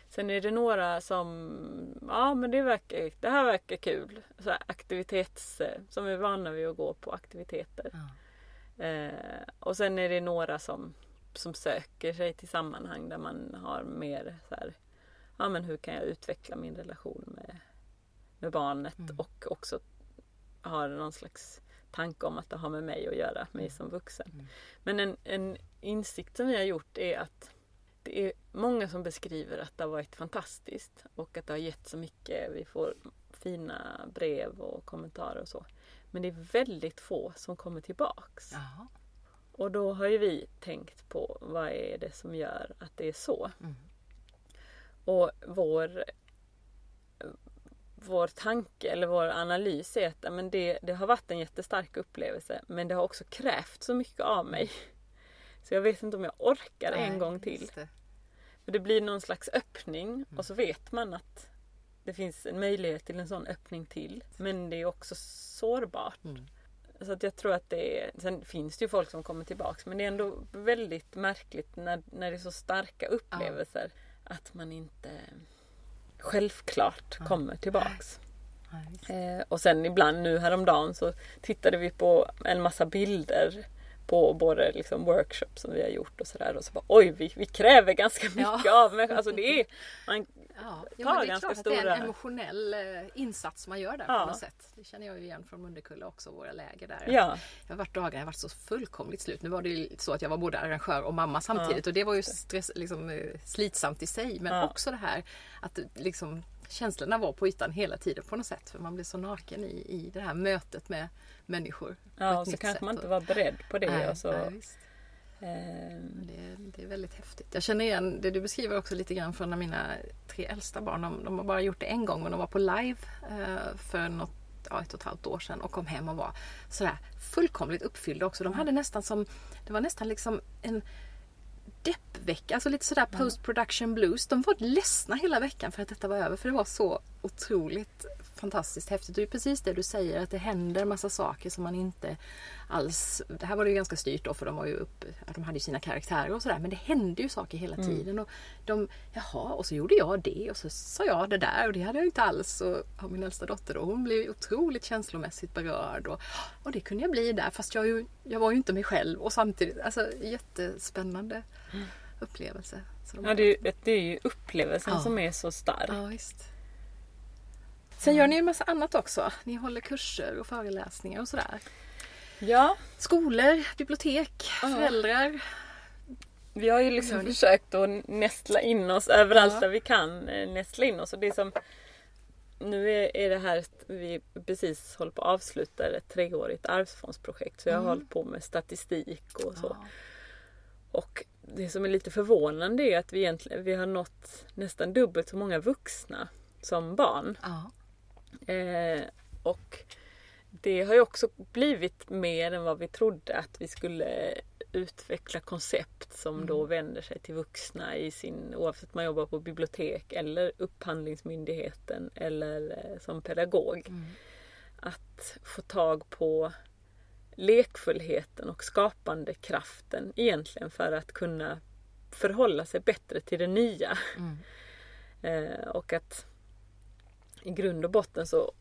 [SPEAKER 2] Sen är det några som, ja men det, verkar, det här verkar kul. Så här, aktivitets, eh, som är vana vid att gå på aktiviteter.
[SPEAKER 1] Ja.
[SPEAKER 2] Eh, och sen är det några som, som söker sig till sammanhang där man har mer så här, ja men hur kan jag utveckla min relation med, med barnet
[SPEAKER 1] Mm.
[SPEAKER 2] och också har någon slags tanke om att det har med mig att göra, mig som vuxen.
[SPEAKER 1] Mm.
[SPEAKER 2] Men en, en insikt som vi har gjort är att det är många som beskriver att det har varit fantastiskt och att det har gett så mycket. Vi får fina brev och kommentarer och så. Men det är väldigt få som kommer tillbaks.
[SPEAKER 1] Jaha.
[SPEAKER 2] Och då har ju vi tänkt på vad är det som gör att det är så.
[SPEAKER 1] Mm.
[SPEAKER 2] Och vår, vår tanke eller vår analys är att ja, men det, det har varit en jättestark upplevelse men det har också krävt så mycket av mig. Så jag vet inte om jag orkar en
[SPEAKER 1] Nej,
[SPEAKER 2] gång till.
[SPEAKER 1] det.
[SPEAKER 2] För det blir någon slags öppning
[SPEAKER 1] Mm.
[SPEAKER 2] och så vet man att det finns en möjlighet till en sån öppning till. Men det är också sårbart.
[SPEAKER 1] Mm.
[SPEAKER 2] Så att jag tror att det är, sen finns det ju folk som kommer tillbaks men det är ändå väldigt märkligt när, när det är så starka upplevelser att man inte självklart
[SPEAKER 1] Ja.
[SPEAKER 2] kommer tillbaks.
[SPEAKER 1] Ja.
[SPEAKER 2] Eh, och sen ibland nu häromdagen så tittade vi på en massa bilder på både liksom workshops som vi har gjort och sådär och så bara oj vi, vi kräver ganska mycket
[SPEAKER 1] Ja.
[SPEAKER 2] av människor. Alltså det är, man,
[SPEAKER 1] Ja, ja men det är klart att det är en emotionell eh, insats man gör där
[SPEAKER 2] Ja.
[SPEAKER 1] på något sätt. Det känner jag ju igen från Munderkulla också, våra läger där.
[SPEAKER 2] ja,
[SPEAKER 1] Jag har varit dagar, jag har varit så fullkomligt slut. Nu var det ju så att jag var både arrangör och mamma samtidigt och det var ju stress, liksom, eh, slitsamt i sig. Men
[SPEAKER 2] Ja.
[SPEAKER 1] också det här att liksom, känslorna var på ytan hela tiden på något sätt. För man blir så naken i, i det här mötet med människor.
[SPEAKER 2] ja och så kanske man inte var beredd på det.
[SPEAKER 1] Nej,
[SPEAKER 2] och så,
[SPEAKER 1] nej,
[SPEAKER 2] eh,
[SPEAKER 1] Men Det, det är väldigt häftigt. Jag känner igen det du beskriver också lite grann från när mina tre äldsta barn, de, de har bara gjort det en gång men de var på live eh, för något, ja, ett och ett halvt år sedan och kom hem och var sådär fullkomligt uppfyllda också. De hade nästan som, det var nästan liksom en deppvecka, alltså lite sådär post production blues. De var ledsna hela veckan för att detta var över för det var så otroligt fantastiskt häftigt. Det är precis det du säger att det händer massa saker som man inte alls... Det här var det ju ganska styrt då för de var ju upp, de hade ju sina karaktärer och sådär men det hände ju saker hela tiden. Och de, jaha, och så gjorde jag det och så sa jag det där och det hade jag inte alls. Och ja, min äldsta dotter då, hon blev otroligt känslomässigt berörd och, och det kunde jag bli där fast jag, ju, jag var ju inte mig själv och samtidigt, alltså jättespännande upplevelse. Så de-
[SPEAKER 2] ja, det, är ju, det är ju upplevelsen
[SPEAKER 1] Ja.
[SPEAKER 2] som är så stark.
[SPEAKER 1] Ja. Sen gör ni en massa annat också. Ni håller kurser och föreläsningar och sådär.
[SPEAKER 2] Ja,
[SPEAKER 1] Skolor, bibliotek,
[SPEAKER 2] Ja.
[SPEAKER 1] föräldrar.
[SPEAKER 2] vi har ju liksom
[SPEAKER 1] ni?
[SPEAKER 2] försökt att nästla in oss överallt
[SPEAKER 1] Ja.
[SPEAKER 2] där vi kan eh, nästla in oss. Och det som, nu är, är det här, att vi precis håller på att avsluta ett treårigt arvsfondsprojekt. Så jag har
[SPEAKER 1] Mm.
[SPEAKER 2] hållit på med statistik och så.
[SPEAKER 1] Ja.
[SPEAKER 2] Och det som är lite förvånande är att vi egentligen vi har nått nästan dubbelt så många vuxna som barn.
[SPEAKER 1] Ja.
[SPEAKER 2] Eh, och det har ju också blivit mer än vad vi trodde att vi skulle utveckla koncept som då vänder sig till vuxna i sin, oavsett om man jobbar på bibliotek eller Upphandlingsmyndigheten eller eh, som pedagog.
[SPEAKER 1] Mm.
[SPEAKER 2] Att få tag på lekfullheten och skapandekraften egentligen för att kunna förhålla sig bättre till det nya.
[SPEAKER 1] Mm.
[SPEAKER 2] Eh, och att i grund och botten så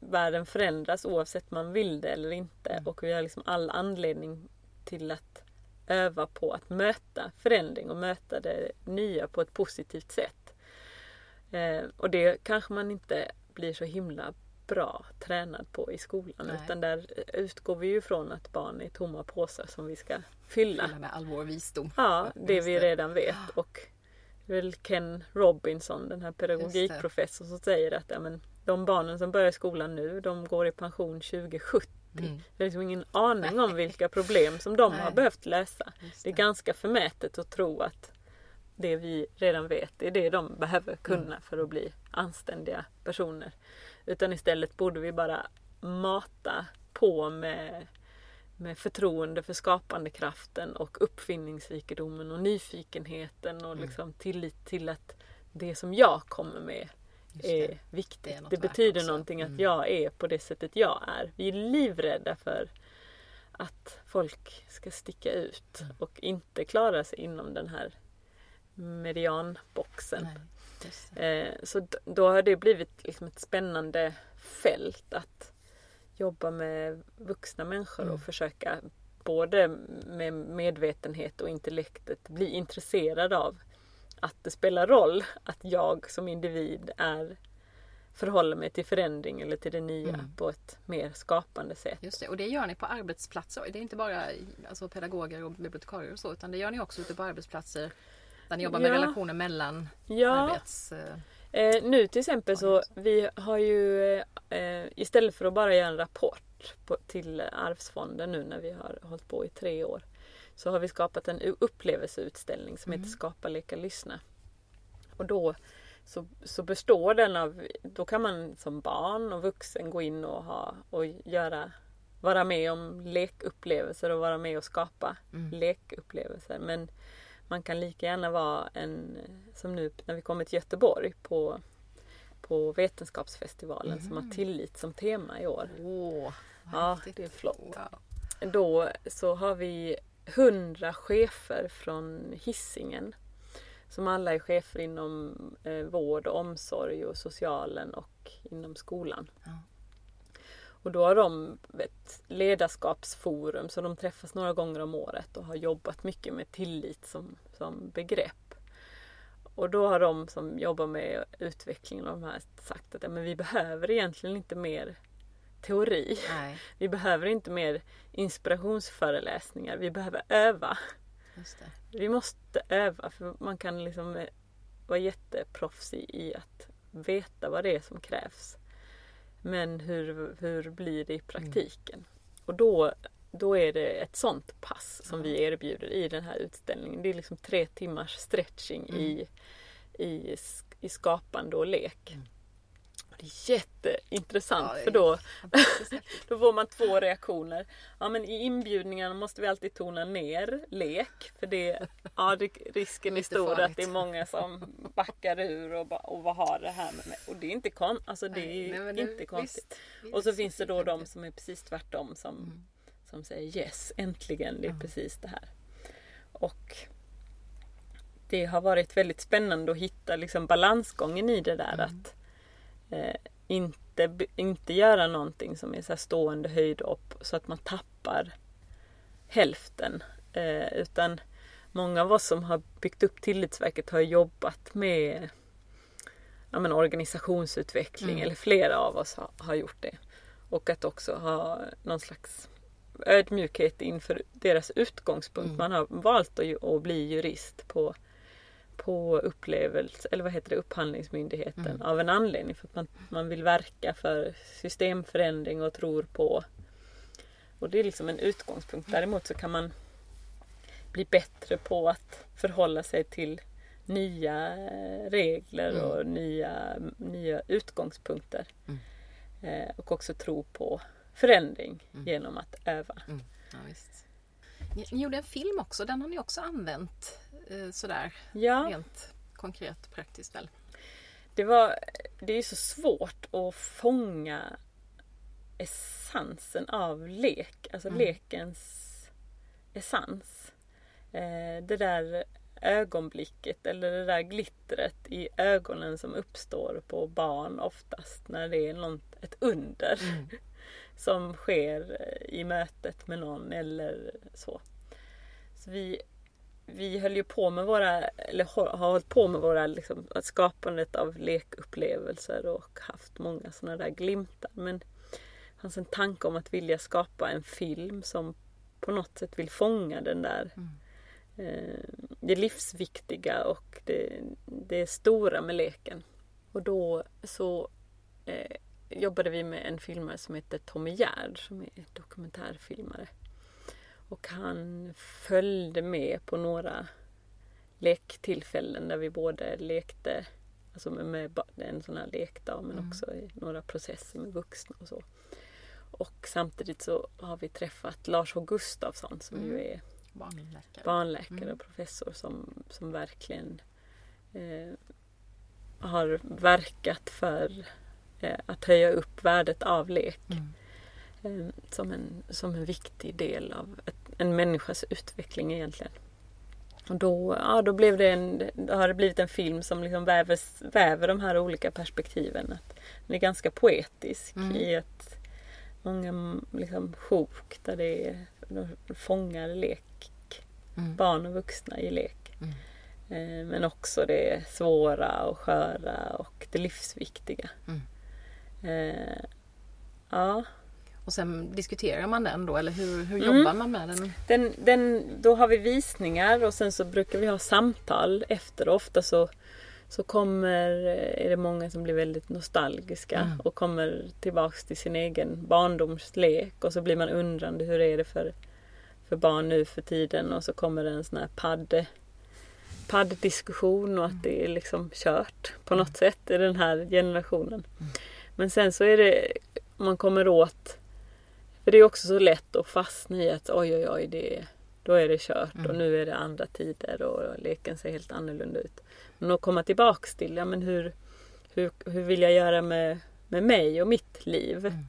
[SPEAKER 2] världen förändras oavsett man vill det eller inte.
[SPEAKER 1] Mm.
[SPEAKER 2] Och vi har liksom all anledning till att öva på att möta förändring och möta det nya på ett positivt sätt. Eh, och det kanske man inte blir så himla bra tränad på i skolan.
[SPEAKER 1] Nej.
[SPEAKER 2] Utan där utgår vi ju från att barn är tomma påsar som vi ska fylla.
[SPEAKER 1] Fylla med all vår visdom.
[SPEAKER 2] Ja, det vi redan vet. Och det är väl Ken Robinson, den här pedagogikprofessorn, som säger att ja, men, de barnen som börjar skolan nu, de går i pension 2070.
[SPEAKER 1] Mm.
[SPEAKER 2] Det är liksom ingen aning om vilka problem som de har behövt lösa.
[SPEAKER 1] Just
[SPEAKER 2] Det är
[SPEAKER 1] det.
[SPEAKER 2] ganska förmätet att tro att det vi redan vet, det är det de behöver kunna
[SPEAKER 1] Mm.
[SPEAKER 2] för att bli anständiga personer. Utan istället borde vi bara mata på med, med förtroende för skapandekraften och uppfinningsrikedomen och nyfikenheten
[SPEAKER 1] Mm.
[SPEAKER 2] och liksom tillit till att det som jag kommer med
[SPEAKER 1] Just
[SPEAKER 2] är
[SPEAKER 1] det.
[SPEAKER 2] viktigt.
[SPEAKER 1] Det är
[SPEAKER 2] Det, betyder någonting att
[SPEAKER 1] Mm.
[SPEAKER 2] jag är på det sättet jag är. Vi är livrädda för att folk ska sticka ut
[SPEAKER 1] Mm.
[SPEAKER 2] och inte klara sig inom den här medianboxen.
[SPEAKER 1] Nej.
[SPEAKER 2] Eh, så då har det blivit liksom ett spännande fält att jobba med vuxna människor
[SPEAKER 1] Mm.
[SPEAKER 2] och försöka både med medvetenhet och intellektet bli intresserad av att det spelar roll att jag som individ är förhåller mig till förändring eller till det nya
[SPEAKER 1] Mm.
[SPEAKER 2] på ett mer skapande sätt.
[SPEAKER 1] Just det. Och det gör ni på arbetsplatser. Det är inte bara alltså, pedagoger och bibliotekarier och så utan det gör ni också ute på arbetsplatser där ni jobbar med
[SPEAKER 2] Ja.
[SPEAKER 1] relationer mellan
[SPEAKER 2] Ja,
[SPEAKER 1] arbets... eh,
[SPEAKER 2] nu till exempel så vi har ju eh, istället för att bara göra en rapport på, till Arvsfonden nu när vi har hållit på i tre år så har vi skapat en upplevelseutställning som heter Skapa, leka, lyssna. Och då så, så består den av, då kan man som barn och vuxen gå in och, ha, och göra, vara med om lekupplevelser och vara med och skapa
[SPEAKER 1] Mm.
[SPEAKER 2] lekupplevelser. Men man kan lika gärna vara en, som nu när vi kommer till Göteborg på, på Vetenskapsfestivalen som har tillit som tema i år.
[SPEAKER 1] Åh,
[SPEAKER 2] Ja, det är flott.
[SPEAKER 1] Wow.
[SPEAKER 2] Då så har vi hundra chefer från Hissingen som alla är chefer inom eh, vård och omsorg och socialen och inom skolan.
[SPEAKER 1] Ja.
[SPEAKER 2] Och då har de ett ledarskapsforum så de träffas några gånger om året och har jobbat mycket med tillit som, som begrepp. Och då har de som jobbar med utvecklingen av de här sagt att ja, men vi behöver egentligen inte mer teori.
[SPEAKER 3] Nej, *laughs*
[SPEAKER 2] Vi behöver inte mer inspirationsföreläsningar. Vi behöver öva.
[SPEAKER 3] just det.
[SPEAKER 2] Vi måste öva för man kan liksom vara jätteproffsig i att veta vad det är som krävs. Men hur, hur blir det i praktiken? Och då, då är det ett sånt pass som vi erbjuder i den här utställningen. Det är liksom tre timmars stretching i, i, sk- i skapande och lek. Jätteintressant
[SPEAKER 3] Ja,
[SPEAKER 2] för då, *laughs* då får man två reaktioner. Ja men i inbjudningarna måste vi alltid tona ner lek. För det, ja, risken är stor att det är många som backar ur och, bara, och vad har det här med mig? Och det är inte, kon, alltså, det är
[SPEAKER 3] nej, men det-
[SPEAKER 2] inte konstigt.
[SPEAKER 3] visst,
[SPEAKER 2] och så finns det då de som är precis tvärtom som,
[SPEAKER 3] Mm.
[SPEAKER 2] som säger yes, äntligen, det är precis det här. Och det har varit väldigt spännande att hitta liksom balansgången i det där
[SPEAKER 3] Mm.
[SPEAKER 2] att eh, inte, inte göra någonting som är så stående höjdhopp så att man tappar hälften. Eh, utan många av oss som har byggt upp Tillitsverket har jobbat med ja, men organisationsutveckling,
[SPEAKER 3] Mm.
[SPEAKER 2] eller flera av oss har, har gjort det. Och att också ha någon slags ödmjukhet inför deras utgångspunkt.
[SPEAKER 3] Mm.
[SPEAKER 2] Man har valt att, att bli jurist på, på upplevelse, eller vad heter det, Upphandlingsmyndigheten
[SPEAKER 3] Mm.
[SPEAKER 2] av en anledning. För att man, man vill verka för systemförändring och tror på och det är liksom en utgångspunkt. Däremot så kan man bli bättre på att förhålla sig till nya regler
[SPEAKER 3] Mm.
[SPEAKER 2] och nya, nya utgångspunkter.
[SPEAKER 3] Mm.
[SPEAKER 2] Eh, och också tro på förändring
[SPEAKER 3] Mm.
[SPEAKER 2] genom att öva.
[SPEAKER 3] Ja, visst. Ni, gjorde en film också, den har ni också använt sådär
[SPEAKER 2] Ja,
[SPEAKER 3] rent konkret praktiskt väl?
[SPEAKER 2] det, var, det är så svårt att fånga essensen av lek, alltså
[SPEAKER 3] Mm.
[SPEAKER 2] lekens essens. Eh, det där ögonblicket eller det där glittret i ögonen som uppstår på barn oftast när det är något, ett under *laughs* som sker eh, i mötet med någon eller så. Så vi, vi höll ju på med våra, eller har hållit på med våra liksom, skapandet av lekupplevelser och haft många sådana där glimtar. Men det fanns en tanke om att vilja skapa en film som på något sätt vill fånga den där
[SPEAKER 3] Mm.
[SPEAKER 2] eh, det livsviktiga och det, det stora med leken. Och då så eh, jobbade vi med en filmare som heter Tommy Gerd som är dokumentärfilmare. Och han följde med på några lektillfällen där vi både lekte alltså med, en sån här lekdag men
[SPEAKER 3] Mm.
[SPEAKER 2] också i några processer med vuxna och så. Och samtidigt så har vi träffat Lars H Gustafsson som
[SPEAKER 3] Mm.
[SPEAKER 2] ju är
[SPEAKER 3] Barnläkare.
[SPEAKER 2] barnläkare
[SPEAKER 3] Mm.
[SPEAKER 2] och professor som, som verkligen eh, har verkat för eh, att höja upp värdet av lek
[SPEAKER 3] Mm.
[SPEAKER 2] eh, som, en, som en viktig del av ett, en människas utveckling egentligen. Och då, ja, då, blev det en, har det blivit en film som liksom väver, väver de här olika perspektiven. Att den är ganska poetisk
[SPEAKER 3] Mm.
[SPEAKER 2] i ett många liksom, sjok där det är, de fångar lek
[SPEAKER 3] Mm.
[SPEAKER 2] barn och vuxna i lek.
[SPEAKER 3] Mm.
[SPEAKER 2] Eh, Men också det svåra och sköra och det livsviktiga.
[SPEAKER 3] Mm.
[SPEAKER 2] Eh, Ja,
[SPEAKER 3] Och sen diskuterar man den då eller hur, hur
[SPEAKER 2] Mm.
[SPEAKER 3] jobbar man med den?
[SPEAKER 2] den, den, då har vi visningar och sen så brukar vi ha samtal efter. Ofta så, så kommer, är det många som blir väldigt nostalgiska
[SPEAKER 3] Mm.
[SPEAKER 2] och kommer tillbaks till sin egen barndomslek och så blir man undrande hur är det för, för barn nu för tiden och så kommer det en sån här padd padddiskussion och att det är liksom kört på något sätt i den här generationen. Men sen så är det, man kommer åt, för det är också så lätt att fastna i att oj oj oj, det, då är det kört och
[SPEAKER 3] Mm.
[SPEAKER 2] nu är det andra tider och leken ser helt annorlunda ut. Men att komma tillbaks till, ja men hur, hur, hur vill jag göra med, med mig och mitt liv?
[SPEAKER 3] Mm.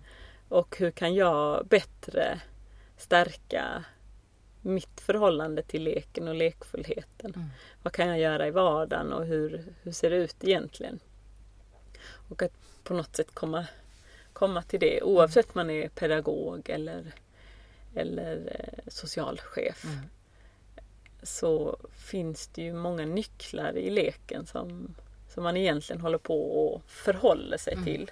[SPEAKER 2] Och hur kan jag bättre stärka mitt förhållande till leken och lekfullheten?
[SPEAKER 3] Mm.
[SPEAKER 2] Vad kan jag göra i vardagen och hur, hur ser det ut egentligen? Och att på något sätt komma, komma till det oavsett man är pedagog eller, eller eh, socialchef.
[SPEAKER 3] Mm.
[SPEAKER 2] Så finns det ju många nycklar i leken som, som man egentligen håller på och förhåller sig
[SPEAKER 3] Mm.
[SPEAKER 2] till.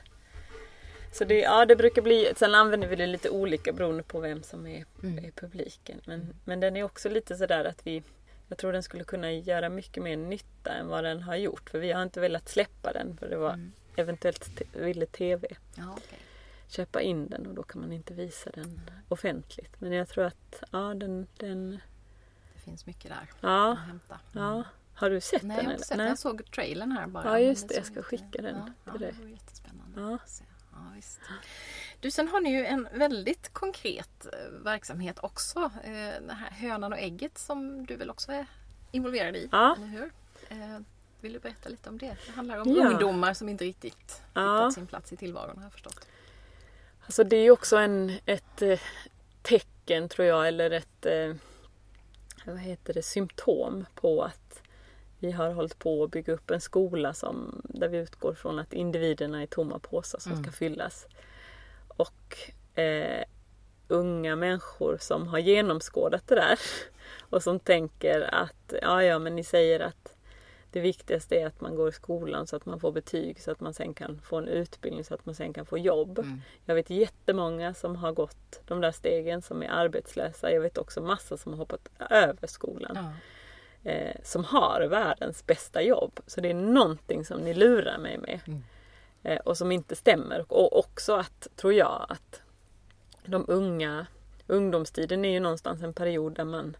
[SPEAKER 2] Så det, ja, det brukar bli, sen använder vi det lite olika beroende på vem som är,
[SPEAKER 3] Mm.
[SPEAKER 2] är publiken. Men, men den är också lite sådär att vi jag tror den skulle kunna göra mycket mer nytta än vad den har gjort. För vi har inte velat släppa den för det var
[SPEAKER 3] Mm.
[SPEAKER 2] Eventuellt ville TV
[SPEAKER 3] Ja, okej.
[SPEAKER 2] köpa in den och då kan man inte visa den offentligt. Men jag tror att ja, den, den
[SPEAKER 3] Det finns mycket där
[SPEAKER 2] ja,
[SPEAKER 3] att hämta.
[SPEAKER 2] ja. Har du sett
[SPEAKER 3] Nej,
[SPEAKER 2] den?
[SPEAKER 3] jag sett den. Jag såg trailern här bara.
[SPEAKER 2] Ja, just det. Jag ska skicka den
[SPEAKER 3] ja,
[SPEAKER 2] till
[SPEAKER 3] ja,
[SPEAKER 2] dig.
[SPEAKER 3] Det vore jättespännande.
[SPEAKER 2] Ja.
[SPEAKER 3] visst. Du, sen har ni ju en väldigt konkret eh, verksamhet också. Eh, Den här hönan och ägget som du väl också är involverad i,
[SPEAKER 2] Ja.
[SPEAKER 3] eller hur? Vill du berätta lite om det? Det handlar om
[SPEAKER 2] Ja.
[SPEAKER 3] ungdomar som inte riktigt
[SPEAKER 2] Ja.
[SPEAKER 3] hittat sin plats i tillvaron har jag förstått.
[SPEAKER 2] Alltså det är också en, ett eh, tecken tror jag eller ett eh, vad heter det, symptom på att vi har hållit på att bygga upp en skola som, där vi utgår från att individerna är tomma påsar som
[SPEAKER 3] Mm.
[SPEAKER 2] ska fyllas. Och eh, unga människor som har genomskådat det där *laughs* och som tänker att ja, ja, men ni säger att det viktigaste är att man går i skolan så att man får betyg så att man sen kan få en utbildning så att man sen kan få jobb.
[SPEAKER 3] Mm.
[SPEAKER 2] Jag vet jättemånga som har gått de där stegen som är arbetslösa. Jag vet också massa som har hoppat över skolan.
[SPEAKER 3] Ja.
[SPEAKER 2] Eh, som har världens bästa jobb. Så det är någonting som ni lurar mig med.
[SPEAKER 3] Mm.
[SPEAKER 2] Eh, och som inte stämmer. Och också att, tror jag, att de unga, ungdomstiden är ju någonstans en period där man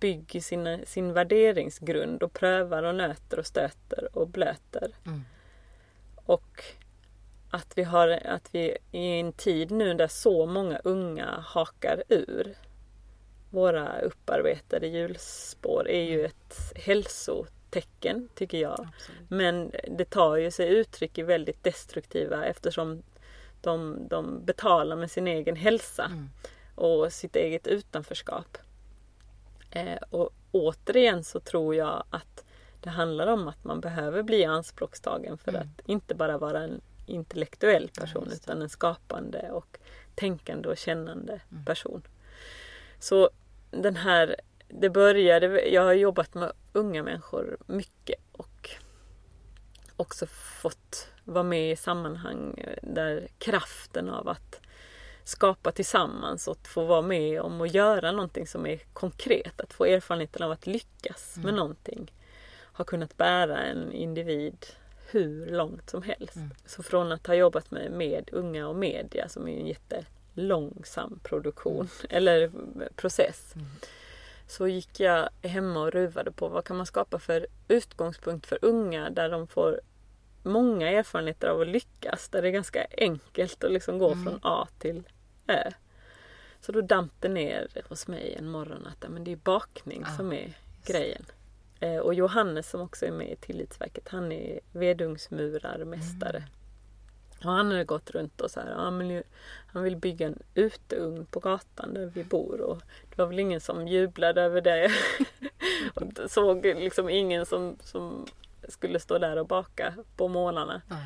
[SPEAKER 2] bygger sina, sin värderingsgrund och prövar och nöter och stöter och blöter.
[SPEAKER 3] Mm.
[SPEAKER 2] Och att vi, har, att vi i en tid nu där så många unga hakar ur. Våra upparbetade hjulspår är ju ett hälsotecken tycker jag.
[SPEAKER 3] Absolut.
[SPEAKER 2] Men det tar ju sig uttryck i väldigt destruktiva eftersom de, de betalar med sin egen hälsa
[SPEAKER 3] Mm.
[SPEAKER 2] och sitt eget utanförskap. Eh, och återigen så tror jag att det handlar om att man behöver bli anspråkstagen för
[SPEAKER 3] Mm.
[SPEAKER 2] att inte bara vara en intellektuell
[SPEAKER 3] Ja,
[SPEAKER 2] person
[SPEAKER 3] det.
[SPEAKER 2] utan en skapande och tänkande och kännande
[SPEAKER 3] Mm.
[SPEAKER 2] person. Så den här, det började, jag har jobbat med unga människor mycket och också fått vara med i sammanhang där kraften av att skapa tillsammans och få vara med om att göra någonting som är konkret. Att få erfarenheten av att lyckas med
[SPEAKER 3] Mm.
[SPEAKER 2] någonting har kunnat bära en individ hur långt som helst.
[SPEAKER 3] Mm.
[SPEAKER 2] Så från att ha jobbat med, med unga och media som är en jättelångsam produktion eller process.
[SPEAKER 3] Mm.
[SPEAKER 2] Så gick jag hemma och ruvade på vad kan man skapa för utgångspunkt för unga där de får många erfarenheter av att lyckas. Där det är ganska enkelt att liksom gå
[SPEAKER 3] Mm.
[SPEAKER 2] från A till. Så då damp det ner hos mig en morgon att men det är bakning
[SPEAKER 3] Ja,
[SPEAKER 2] som är
[SPEAKER 3] just
[SPEAKER 2] grejen. Eh, och Johannes som också är med i Tillitsverket, han är vedugnsmurarmästare.
[SPEAKER 3] Mm.
[SPEAKER 2] Och han hade gått runt och så här, men han vill bygga en uteugn på gatan där vi bor. Och det var väl ingen som jublade över det. *laughs* och såg liksom ingen som, som skulle stå där och baka på månaderna.
[SPEAKER 3] Ja.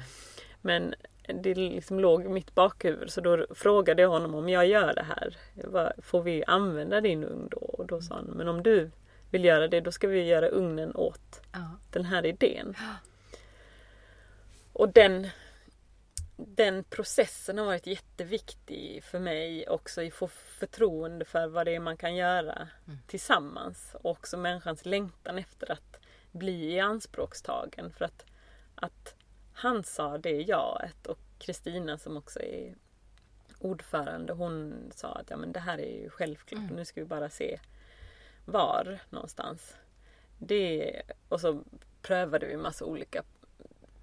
[SPEAKER 2] Men det liksom låg i mitt bakhuvud så då frågade jag honom om jag gör det här, får vi använda din ugn då? Och då sa han, men om du vill göra det då ska vi göra ugnen åt
[SPEAKER 3] Ja.
[SPEAKER 2] den här idén. Och den, den processen har varit jätteviktig för mig också i att få förtroende för vad det är man kan göra
[SPEAKER 3] Mm.
[SPEAKER 2] tillsammans. Och också människans längtan efter att bli i anspråkstagen. För att, att han sa det jaet och Kristina som också är ordförande hon sa att ja, men det här är ju självklart
[SPEAKER 3] Mm.
[SPEAKER 2] nu ska vi bara se var någonstans. Det, och så prövade vi massa olika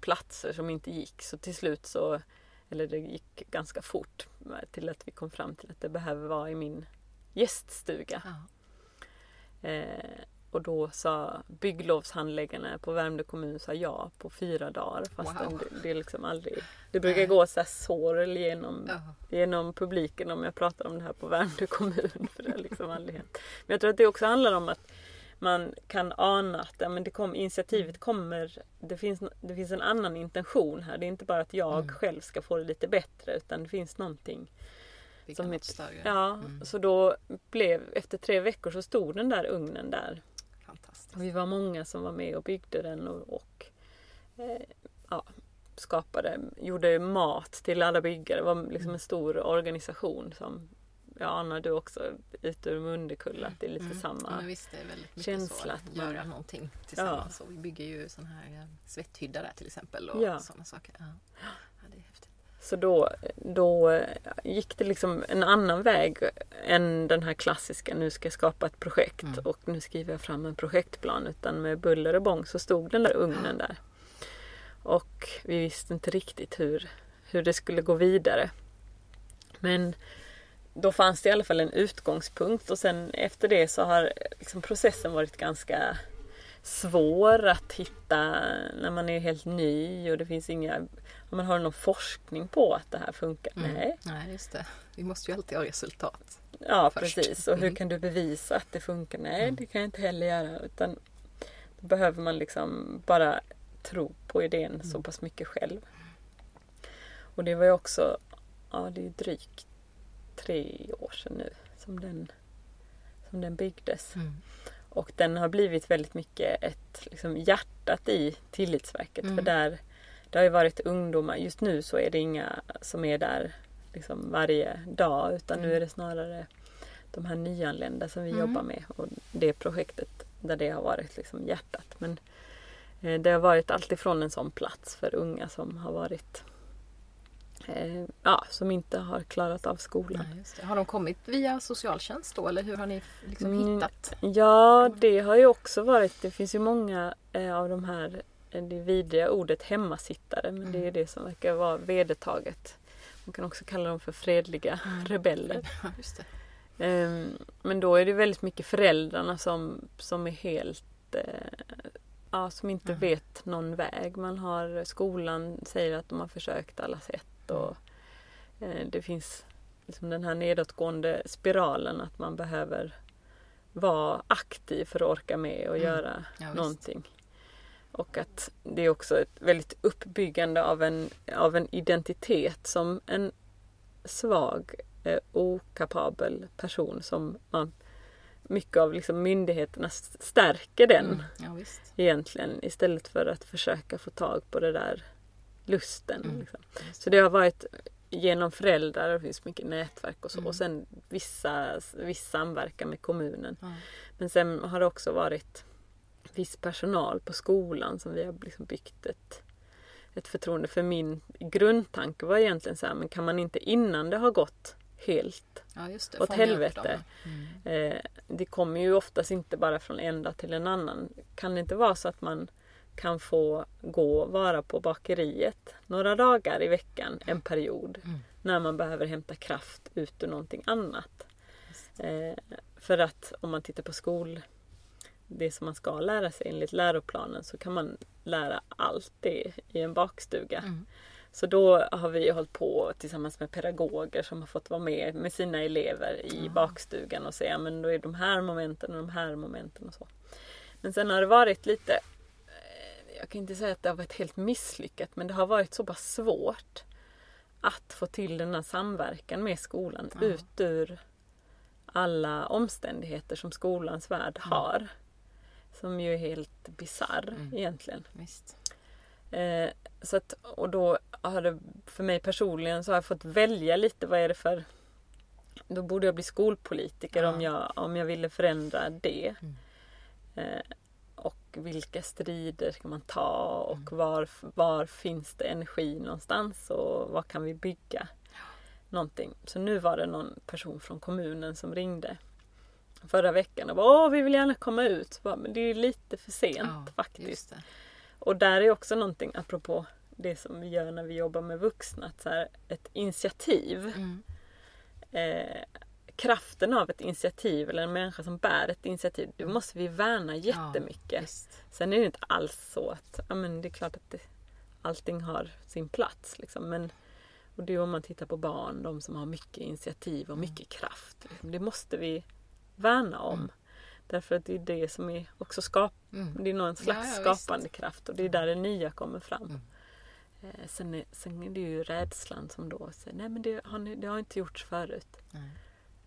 [SPEAKER 2] platser som inte gick så till slut så, eller det gick ganska fort till att vi kom fram till att det behöver vara i min gäststuga.
[SPEAKER 3] Ja.
[SPEAKER 2] Eh, och då sa bygglovshandläggarna på Värmdö kommun sa ja på fyra dagar. Fast
[SPEAKER 3] Wow.
[SPEAKER 2] det, det är liksom aldrig... Det brukar gå så här sorl genom,
[SPEAKER 3] Ja.
[SPEAKER 2] genom publiken om jag pratar om det här på Värmdö kommun. För det har liksom aldrig hänt. Men jag tror att det också handlar om att man kan ana att ja, men det kom, initiativet kommer, det finns, det finns en annan intention här. Det är inte bara att jag
[SPEAKER 3] Mm.
[SPEAKER 2] själv ska få det lite bättre utan det finns någonting. Som ett-. Ja,
[SPEAKER 3] Mm.
[SPEAKER 2] så då blev, efter tre veckor så stod den där ugnen där. Vi var många som var med och byggde den och, och eh, ja, skapade, gjorde mat till alla byggare. Det var liksom en stor organisation som jag anar du också ute ur Munderkulla att det är lite
[SPEAKER 3] Mm. Ja,
[SPEAKER 2] samma.
[SPEAKER 3] men visst, det är väldigt
[SPEAKER 2] känsla att man-
[SPEAKER 3] göra någonting tillsammans. Och vi bygger ju sån här eh, svetthydda där till exempel. Och
[SPEAKER 2] Ja.
[SPEAKER 3] sådana saker. Ja. Ja, det är häftigt.
[SPEAKER 2] Så då, då eh, gick det liksom en annan väg än den här klassiska nu ska jag skapa ett projekt
[SPEAKER 3] Mm.
[SPEAKER 2] och nu skriver jag fram en projektplan. Utan med buller och bång så stod den där ugnen där. Och vi visste inte riktigt hur, hur det skulle gå vidare. Men då fanns det i alla fall en utgångspunkt och sen efter det så har liksom processen varit ganska svår att hitta när man är helt ny och det finns inga om man har någon forskning på att det här funkar.
[SPEAKER 3] Mm.
[SPEAKER 2] Nej.
[SPEAKER 3] Nej, just det. Vi måste ju alltid ha resultat.
[SPEAKER 2] Ja
[SPEAKER 3] Först.
[SPEAKER 2] precis. Och hur
[SPEAKER 3] Mm.
[SPEAKER 2] kan du bevisa att det funkar? Nej
[SPEAKER 3] Mm.
[SPEAKER 2] det kan jag inte heller göra. Utan då behöver man liksom bara tro på idén
[SPEAKER 3] Mm.
[SPEAKER 2] så pass mycket själv. Och det var ju också, ja det är drygt tre år sedan nu som den, som den byggdes. Och den har blivit väldigt mycket ett liksom, hjärtat i Tillitsverket.
[SPEAKER 3] Mm.
[SPEAKER 2] För där, det har ju varit ungdomar, just nu så är det inga som är där liksom, varje dag utan nu
[SPEAKER 3] Mm.
[SPEAKER 2] är det snarare de här nyanlända som vi
[SPEAKER 3] Mm.
[SPEAKER 2] jobbar med och det projektet där det har varit liksom hjärtat. Men eh, det har varit alltifrån en sån plats för unga som har varit eh, ja, som inte har klarat av skolan.
[SPEAKER 3] Det. Har de kommit via socialtjänst då eller hur har ni liksom
[SPEAKER 2] Mm.
[SPEAKER 3] hittat?
[SPEAKER 2] Ja, det har ju också varit. Det finns ju många eh, av de här, eh, det vidriga ordet hemmasittare, men det är
[SPEAKER 3] Mm.
[SPEAKER 2] det som verkar vara vedertaget. Man kan också kalla dem för fredliga *laughs* rebeller. *laughs*
[SPEAKER 3] Ja.
[SPEAKER 2] Ehm, Men då är det väldigt mycket föräldrarna som, som är helt eh, Ja, som inte
[SPEAKER 3] Mm.
[SPEAKER 2] vet någon väg. Man har skolan säger att de har försökt alla sätt och eh, det finns liksom den här nedåtgående spiralen att man behöver vara aktiv för att orka med och
[SPEAKER 3] Mm.
[SPEAKER 2] göra
[SPEAKER 3] Ja, visst.
[SPEAKER 2] någonting. Och att det är också ett väldigt uppbyggande av en, av en identitet som en svag, eh, okapabel person som man mycket av liksom myndigheterna stärker den
[SPEAKER 3] Mm. Ja, visst.
[SPEAKER 2] egentligen istället för att försöka få tag på det där lusten.
[SPEAKER 3] Mm.
[SPEAKER 2] Liksom. Så det har varit genom föräldrar, det finns mycket nätverk och så.
[SPEAKER 3] Mm.
[SPEAKER 2] Och sen vissa, viss samverkan med kommunen.
[SPEAKER 3] Ja.
[SPEAKER 2] Men sen har det också varit viss personal på skolan som vi har liksom byggt ett, ett förtroende för. Min grundtanke var egentligen så här, men kan man inte innan det har gått helt
[SPEAKER 3] Ja, just det.
[SPEAKER 2] Åt
[SPEAKER 3] Fånga
[SPEAKER 2] helvete.
[SPEAKER 3] Mm.
[SPEAKER 2] Eh, det kommer ju oftast inte bara från en dag till en annan. Kan det inte vara så att man kan få gå och vara på bakeriet några dagar i veckan, en period,
[SPEAKER 3] Mm.
[SPEAKER 2] när man behöver hämta kraft ut ur någonting annat. Eh, för att om man tittar på skol, det som man ska lära sig enligt läroplanen så kan man lära allt det i en bakstuga.
[SPEAKER 3] Mm.
[SPEAKER 2] Så då har vi hållit på tillsammans med pedagoger som har fått vara med med sina elever i
[SPEAKER 3] Ja.
[SPEAKER 2] bakstugan och säga men då är de här momenten och de här momenten och så. Men sen har det varit lite, eh, jag kan inte säga att det har varit helt misslyckat men det har varit så pass svårt att få till den här samverkan med skolan
[SPEAKER 3] Ja.
[SPEAKER 2] ut ur alla omständigheter som skolans värld
[SPEAKER 3] Mm.
[SPEAKER 2] har. Som ju är helt bisarr
[SPEAKER 3] Mm.
[SPEAKER 2] egentligen.
[SPEAKER 3] Visst.
[SPEAKER 2] Eh, så att, och då har det för mig personligen så har jag fått välja lite vad är det för då borde jag bli skolpolitiker
[SPEAKER 3] Ja.
[SPEAKER 2] om, jag, om jag ville förändra det.
[SPEAKER 3] Mm.
[SPEAKER 2] Eh, och vilka strider ska man ta och
[SPEAKER 3] Mm.
[SPEAKER 2] var, var finns det energi någonstans och vad kan vi bygga? Någonting. Så nu var det någon person från kommunen som ringde förra veckan och bara Åh, vi vill gärna komma ut. Bara, Men det är lite för sent
[SPEAKER 3] Ja,
[SPEAKER 2] faktiskt. Och där är också någonting apropå det som vi gör när vi jobbar med vuxna. Att så här, ett initiativ,
[SPEAKER 3] Mm.
[SPEAKER 2] eh, kraften av ett initiativ eller en människa som bär ett initiativ, det måste vi värna jättemycket.
[SPEAKER 3] Visst.
[SPEAKER 2] Sen är det inte alls så att ja, men det är klart att det, allting har sin plats. Liksom. Men, och det är om man tittar på barn, de som har mycket initiativ och mycket kraft. Liksom. Det måste vi värna om.
[SPEAKER 3] Mm.
[SPEAKER 2] Därför att det är det som är också skap
[SPEAKER 1] Mm.
[SPEAKER 2] Det är någon slags
[SPEAKER 1] Ja, ja, visst.
[SPEAKER 2] skapande kraft och det är där det nya kommer fram.
[SPEAKER 1] Mm.
[SPEAKER 2] Eh, sen, är, sen är det ju rädslan som då säger nej men det har, ni, det har inte gjorts förut.
[SPEAKER 1] Nej,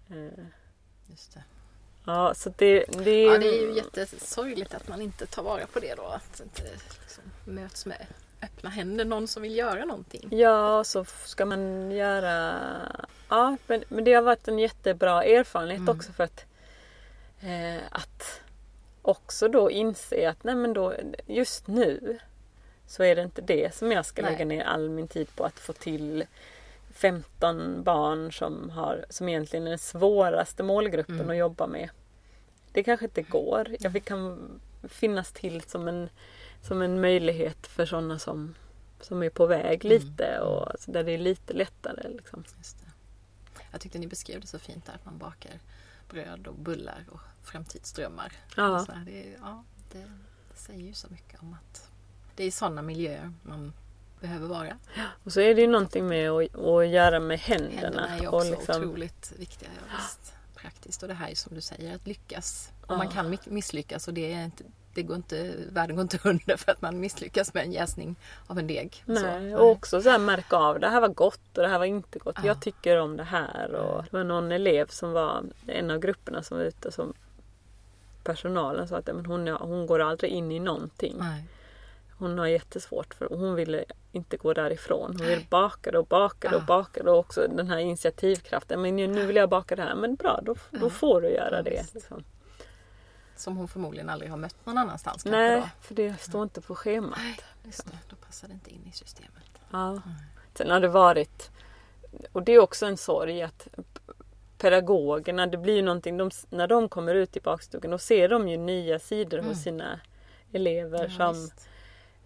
[SPEAKER 2] Eh,
[SPEAKER 1] just det.
[SPEAKER 2] ja så det, det är
[SPEAKER 1] Ja, det är ju jättesorgligt att man inte tar vara på det då. Att inte liksom möts med öppna händer någon som vill göra någonting.
[SPEAKER 2] Ja, så ska man göra... Ja, men, men det har varit en jättebra erfarenhet
[SPEAKER 1] Mm.
[SPEAKER 2] också för att, eh, att också då inse att nej men då, just nu så är det inte det som jag ska
[SPEAKER 1] Nej.
[SPEAKER 2] lägga ner all min tid på att få till 15 barn som, har, som egentligen är den svåraste målgruppen
[SPEAKER 1] Mm.
[SPEAKER 2] att jobba med. Det kanske inte går. Jag kan finnas till som en, som en möjlighet för sådana som, som är på väg
[SPEAKER 1] Mm.
[SPEAKER 2] lite och så där det är lite lättare. Liksom.
[SPEAKER 1] Jag tyckte ni beskrev det så fint där att man bakar bröd och bullar och framtidsdrömmar.
[SPEAKER 2] Ja.
[SPEAKER 1] Så här, det, ja, det, det säger ju så mycket om att det är sådana miljöer man behöver vara.
[SPEAKER 2] Och så är det ju någonting med att, att göra med händerna.
[SPEAKER 1] Händerna är
[SPEAKER 2] och
[SPEAKER 1] också
[SPEAKER 2] liksom,
[SPEAKER 1] otroligt viktiga. Ja. Praktiskt. Och det här är som du säger, att lyckas. Och
[SPEAKER 2] Ja.
[SPEAKER 1] man kan mi- misslyckas och det är inte, det går inte, världen går inte *laughs* under för att man misslyckas med en jäsning av en deg. Så,
[SPEAKER 2] Nej, och också så här märka av det här var gott och det här var inte gott.
[SPEAKER 1] Ja.
[SPEAKER 2] Jag tycker om det här. Och det var någon elev som var en av grupperna som var ute som personalen sa att "Ja, men hon, hon går aldrig in i någonting.
[SPEAKER 1] Nej.
[SPEAKER 2] Hon har jättesvårt för hon ville inte gå därifrån. Hon vill baka och baka det och
[SPEAKER 1] Ja.
[SPEAKER 2] baka och också den här initiativkraften. Men nu vill jag baka det här. Men bra, då, då
[SPEAKER 1] Ja.
[SPEAKER 2] får du göra
[SPEAKER 1] Ja,
[SPEAKER 2] det. Liksom.
[SPEAKER 1] Som hon förmodligen aldrig har mött någon annanstans.
[SPEAKER 2] Nej, för det står inte på schemat.
[SPEAKER 1] Just det, då passar det inte in i systemet.
[SPEAKER 2] Ja. Sen har det varit, och det är också en sorg att pedagogerna, det blir ju någonting, de, när de kommer ut i bakstugan då ser de ju nya sidor
[SPEAKER 1] Mm.
[SPEAKER 2] hos sina elever
[SPEAKER 1] Ja,
[SPEAKER 2] som,
[SPEAKER 1] visst.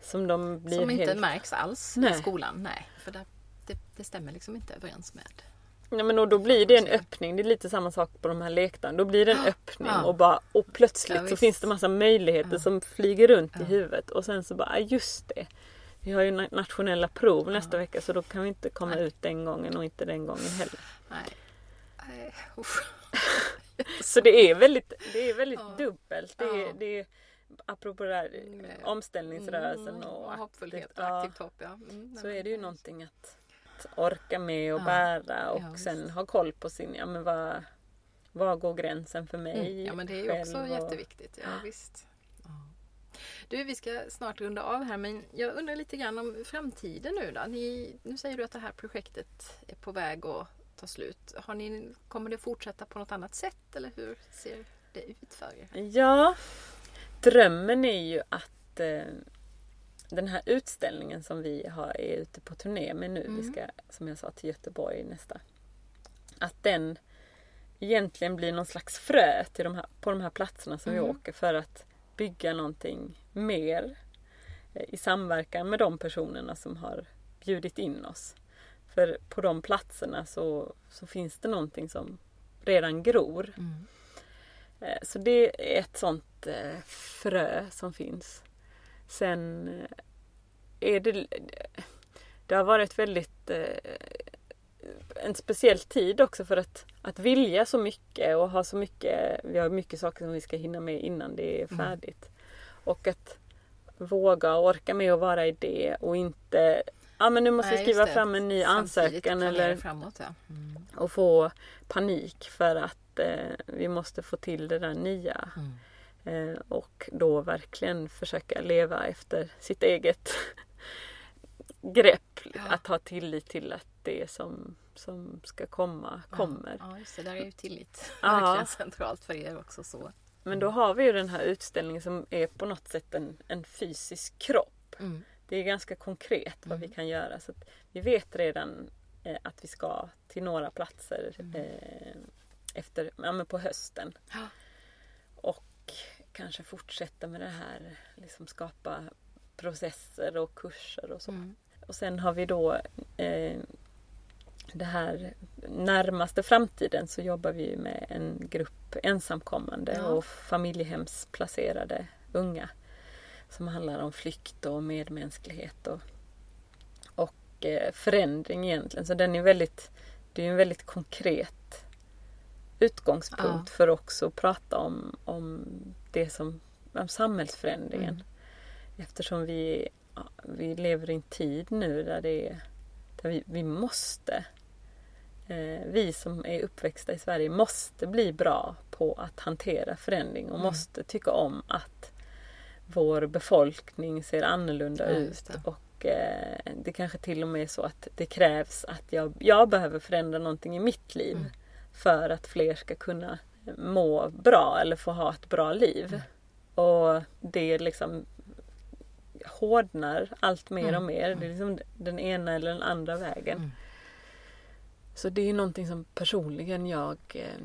[SPEAKER 2] som de blir
[SPEAKER 1] Som inte
[SPEAKER 2] helt...
[SPEAKER 1] märks alls i
[SPEAKER 2] Nej.
[SPEAKER 1] skolan. Nej, för det, det, det stämmer liksom inte överens med.
[SPEAKER 2] Ja, men och då blir det en öppning, det är lite samma sak på de här lekdagarna. Då blir det en *gasps* öppning
[SPEAKER 1] Ja.
[SPEAKER 2] och, bara, och plötsligt
[SPEAKER 1] Ja,
[SPEAKER 2] så finns det massa möjligheter
[SPEAKER 1] Ja.
[SPEAKER 2] som flyger runt i huvudet och sen så bara, ah, just det. Vi har ju na- nationella prov nästa vecka så då kan vi inte komma
[SPEAKER 1] Nej.
[SPEAKER 2] ut den gången och inte den gången heller.
[SPEAKER 1] Nej. *laughs*
[SPEAKER 2] Så det är väldigt, det är väldigt dubbelt. Det är, det är, apropå det här
[SPEAKER 1] Med-
[SPEAKER 2] omställningsrörelsen
[SPEAKER 1] Mm,
[SPEAKER 2] och
[SPEAKER 1] hoppfullhet och aktivt hopp. Ja. Mm,
[SPEAKER 2] Så är det ju någonting att, att orka med och
[SPEAKER 1] Ja.
[SPEAKER 2] bära och
[SPEAKER 1] Ja,
[SPEAKER 2] sen ha koll på sin, ja men vad, vad går gränsen för mig
[SPEAKER 1] Mm, ja men det är ju också
[SPEAKER 2] och-
[SPEAKER 1] jätteviktigt. Ja, visst. Du, vi ska snart runda av här men jag undrar lite grann om framtiden nu då. Ni, nu säger du att det här projektet är på väg att ta slut. Har ni, kommer det fortsätta på något annat sätt eller hur ser det ut för er?
[SPEAKER 2] Ja, drömmen är ju att eh, den här utställningen som vi har, är ute på turné med nu,
[SPEAKER 1] Mm.
[SPEAKER 2] vi ska som jag sa till Göteborg nästa. Att den egentligen blir någon slags frö till de här, på de här platserna som vi
[SPEAKER 1] Mm.
[SPEAKER 2] åker för att bygga någonting mer eh, i samverkan med de personerna som har bjudit in oss. För på de platserna så, så finns det någonting som redan gror.
[SPEAKER 1] Mm.
[SPEAKER 2] Eh, Så det är ett sånt eh, frö som finns. Sen eh, är det... Det har varit väldigt... eh, En speciell tid också för att, att vilja så mycket och ha så mycket... Vi har mycket saker som vi ska hinna med innan det är
[SPEAKER 1] Mm.
[SPEAKER 2] färdigt. Och att våga och orka med att vara i det och inte... Ja men nu måste
[SPEAKER 1] Nej,
[SPEAKER 2] vi
[SPEAKER 1] just
[SPEAKER 2] skriva fram en ny
[SPEAKER 1] Samtidigt
[SPEAKER 2] ansökan eller
[SPEAKER 1] framåt ja. Mm.
[SPEAKER 2] och få panik för att eh, vi måste få till det där nya.
[SPEAKER 1] Mm.
[SPEAKER 2] Eh, och då verkligen försöka leva efter sitt eget *laughs* grepp.
[SPEAKER 1] Ja.
[SPEAKER 2] Att ha tillit till att det som, som ska komma kommer.
[SPEAKER 1] Ja, just det. Där är ju tillit *laughs*
[SPEAKER 2] Ja.
[SPEAKER 1] verkligen centralt för er också. så.
[SPEAKER 2] Men då har vi ju den här utställningen som är på något sätt en, en fysisk kropp.
[SPEAKER 1] Mm.
[SPEAKER 2] Det är ganska konkret vad vi
[SPEAKER 1] Mm.
[SPEAKER 2] kan göra. Så vi vet redan eh, att vi ska till några platser
[SPEAKER 1] Mm.
[SPEAKER 2] eh, efter, ja, men på hösten.
[SPEAKER 1] Ja.
[SPEAKER 2] Och kanske fortsätta med det här, liksom skapa processer och kurser och så.
[SPEAKER 1] Mm.
[SPEAKER 2] Och sen har vi då eh, det här närmaste framtiden så jobbar vi med en grupp ensamkommande
[SPEAKER 1] Ja.
[SPEAKER 2] och familjehemsplacerade unga. Som handlar om flykt och medmänsklighet och, och eh, förändring egentligen. Så den är väldigt, det är en väldigt konkret utgångspunkt för att också prata om, om det som om samhällsförändringen.
[SPEAKER 3] Mm.
[SPEAKER 2] Eftersom vi, ja, vi lever i en tid nu där, det är, där vi, vi måste eh, vi som är uppväxta i Sverige måste bli bra på att hantera förändring och
[SPEAKER 3] Mm.
[SPEAKER 2] måste tycka om att vår befolkning ser annorlunda
[SPEAKER 3] Ja,
[SPEAKER 2] ut
[SPEAKER 3] det.
[SPEAKER 2] och eh, det kanske till och med är så att det krävs att jag, jag behöver förändra någonting i mitt liv
[SPEAKER 3] Mm.
[SPEAKER 2] För att fler ska kunna må bra eller få ha ett bra liv.
[SPEAKER 3] Mm.
[SPEAKER 2] Och det liksom hårdnar allt mer
[SPEAKER 3] Mm.
[SPEAKER 2] och mer. Det är liksom den ena eller den andra vägen.
[SPEAKER 3] Mm.
[SPEAKER 2] Så det är någonting som personligen jag eh,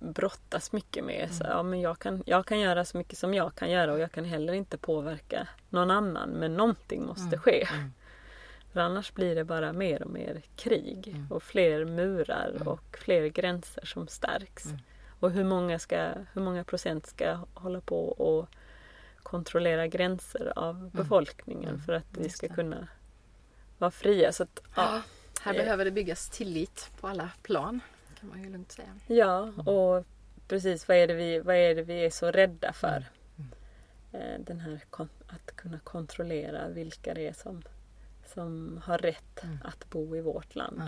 [SPEAKER 2] brottas mycket med. Så,
[SPEAKER 3] Mm.
[SPEAKER 2] ja, men jag, kan, jag kan göra så mycket som jag kan göra och jag kan heller inte påverka någon annan. Men någonting måste
[SPEAKER 3] Mm.
[SPEAKER 2] ske.
[SPEAKER 3] Mm.
[SPEAKER 2] För annars blir det bara mer och mer krig
[SPEAKER 3] Mm.
[SPEAKER 2] och fler murar
[SPEAKER 3] Mm.
[SPEAKER 2] och fler gränser som stärks.
[SPEAKER 3] Mm.
[SPEAKER 2] Och hur många, ska, hur många procent ska hålla på och kontrollera gränser av befolkningen
[SPEAKER 3] Mm.
[SPEAKER 2] för att vi ska kunna vara fria. Så att, ja,
[SPEAKER 3] Här
[SPEAKER 2] Eh.
[SPEAKER 3] behöver det byggas tillit på alla plan. Kan man ju lugnt säga.
[SPEAKER 2] ja,
[SPEAKER 3] Mm.
[SPEAKER 2] och precis vad är, det vi, vad är det vi är så rädda för?
[SPEAKER 3] Mm.
[SPEAKER 2] Eh, Den här att kunna kontrollera vilka det är som, som har rätt
[SPEAKER 3] Mm.
[SPEAKER 2] att bo i vårt land.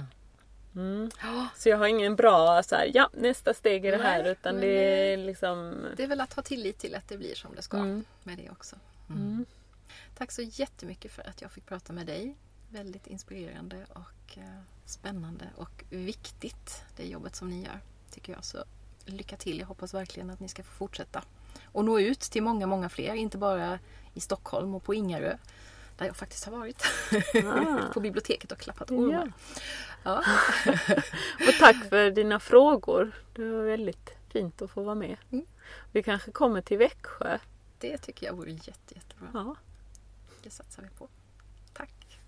[SPEAKER 2] Mm. Så jag har ingen bra så här, ja nästa steg är det här
[SPEAKER 3] Nej,
[SPEAKER 2] utan det är liksom...
[SPEAKER 3] det är väl att ha tillit till att det blir som det ska
[SPEAKER 2] Mm.
[SPEAKER 3] med det också.
[SPEAKER 2] Mm.
[SPEAKER 3] Tack så jättemycket för att jag fick prata med dig. Väldigt inspirerande och eh, spännande och viktigt det jobbet som ni gör tycker jag. Så lycka till. Jag hoppas verkligen att ni ska få fortsätta och nå ut till många, många fler. Inte bara i Stockholm och på Ingarö där jag faktiskt har varit
[SPEAKER 2] Ah. *laughs*
[SPEAKER 3] på biblioteket och klappat ormar. Ja. *laughs*
[SPEAKER 2] Och tack för dina frågor. Det var väldigt fint att få vara med.
[SPEAKER 3] Mm.
[SPEAKER 2] Vi kanske kommer till Växjö.
[SPEAKER 3] Det tycker jag vore jätte, jättebra.
[SPEAKER 2] Ja.
[SPEAKER 3] Det satsar vi på. Tack!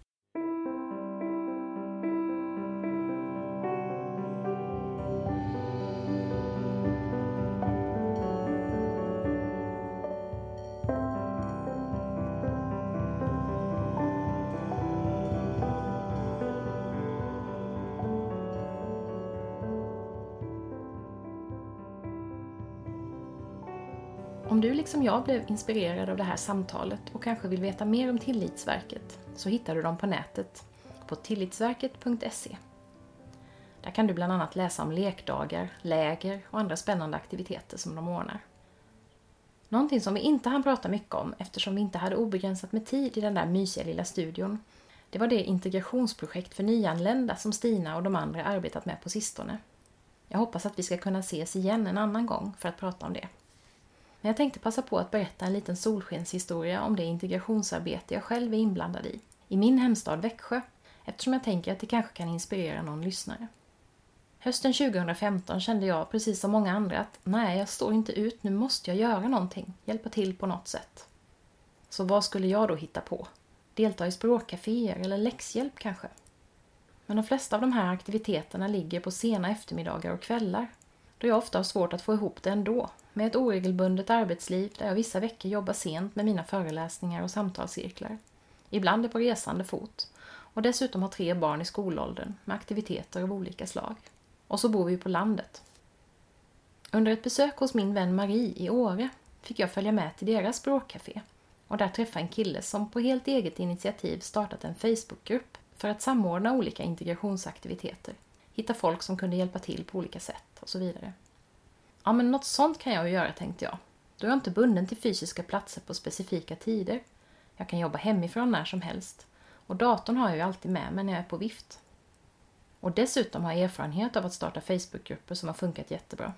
[SPEAKER 1] Liksom jag blev inspirerad av det här samtalet och kanske vill veta mer om Tillitsverket så hittar du dem på nätet på tillitsverket.se. Där kan du bland annat läsa om lekdagar, läger och andra spännande aktiviteter som de ordnar. Någonting som vi inte hann prata mycket om eftersom vi inte hade obegränsat med tid i den där mysiga lilla studion det var det integrationsprojekt för nyanlända som Stina och de andra arbetat med på sistone. Jag hoppas att vi ska kunna ses igen en annan gång för att prata om det. Men jag tänkte passa på att berätta en liten solskenshistoria om det integrationsarbete jag själv är inblandad i, i min hemstad Växjö, eftersom jag tänker att det kanske kan inspirera någon lyssnare. Hösten 2015 kände jag, precis som många andra, att nej, jag står inte ut, nu måste jag göra någonting, hjälpa till på något sätt. Så vad skulle jag då hitta på? Delta i språkcaféer eller läxhjälp kanske? Men de flesta av de här aktiviteterna ligger på sena eftermiddagar och kvällar, då jag ofta har svårt att få ihop det ändå, med ett oregelbundet arbetsliv där jag vissa veckor jobbar sent med mina föreläsningar och samtalscirklar. Ibland är på resande fot och dessutom har tre barn i skolåldern med aktiviteter av olika slag. Och så bor vi på landet. Under ett besök hos min vän Marie i Åre fick jag följa med till deras språkcafé och där träffa en kille som på helt eget initiativ startat en Facebookgrupp för att samordna olika integrationsaktiviteter, hitta folk som kunde hjälpa till på olika sätt och så vidare. Ja, men något sånt kan jag ju göra, tänkte jag. Då är jag inte bunden till fysiska platser på specifika tider. Jag kan jobba hemifrån när som helst. Och datorn har jag ju alltid med mig när jag är på vift. Och dessutom har jag erfarenhet av att starta Facebookgrupper som har funkat jättebra.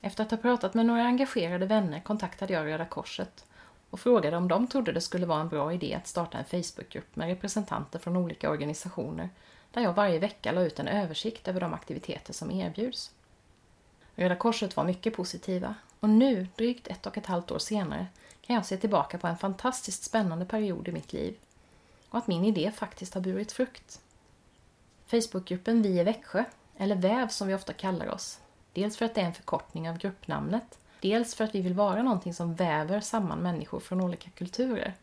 [SPEAKER 1] Efter att ha pratat med några engagerade vänner kontaktade jag Röda Korset och frågade om de trodde det skulle vara en bra idé att starta en Facebookgrupp med representanter från olika organisationer där jag varje vecka la ut en översikt över de aktiviteter som erbjuds. Röda Korset var mycket positiva. Och nu, drygt ett och ett halvt år senare, kan jag se tillbaka på en fantastiskt spännande period i mitt liv. Och att min idé faktiskt har burit frukt. Facebookgruppen Vi i Växjö, eller VÄV som vi ofta kallar oss, dels för att det är en förkortning av gruppnamnet, dels för att vi vill vara någonting som väver samman människor från olika kulturer.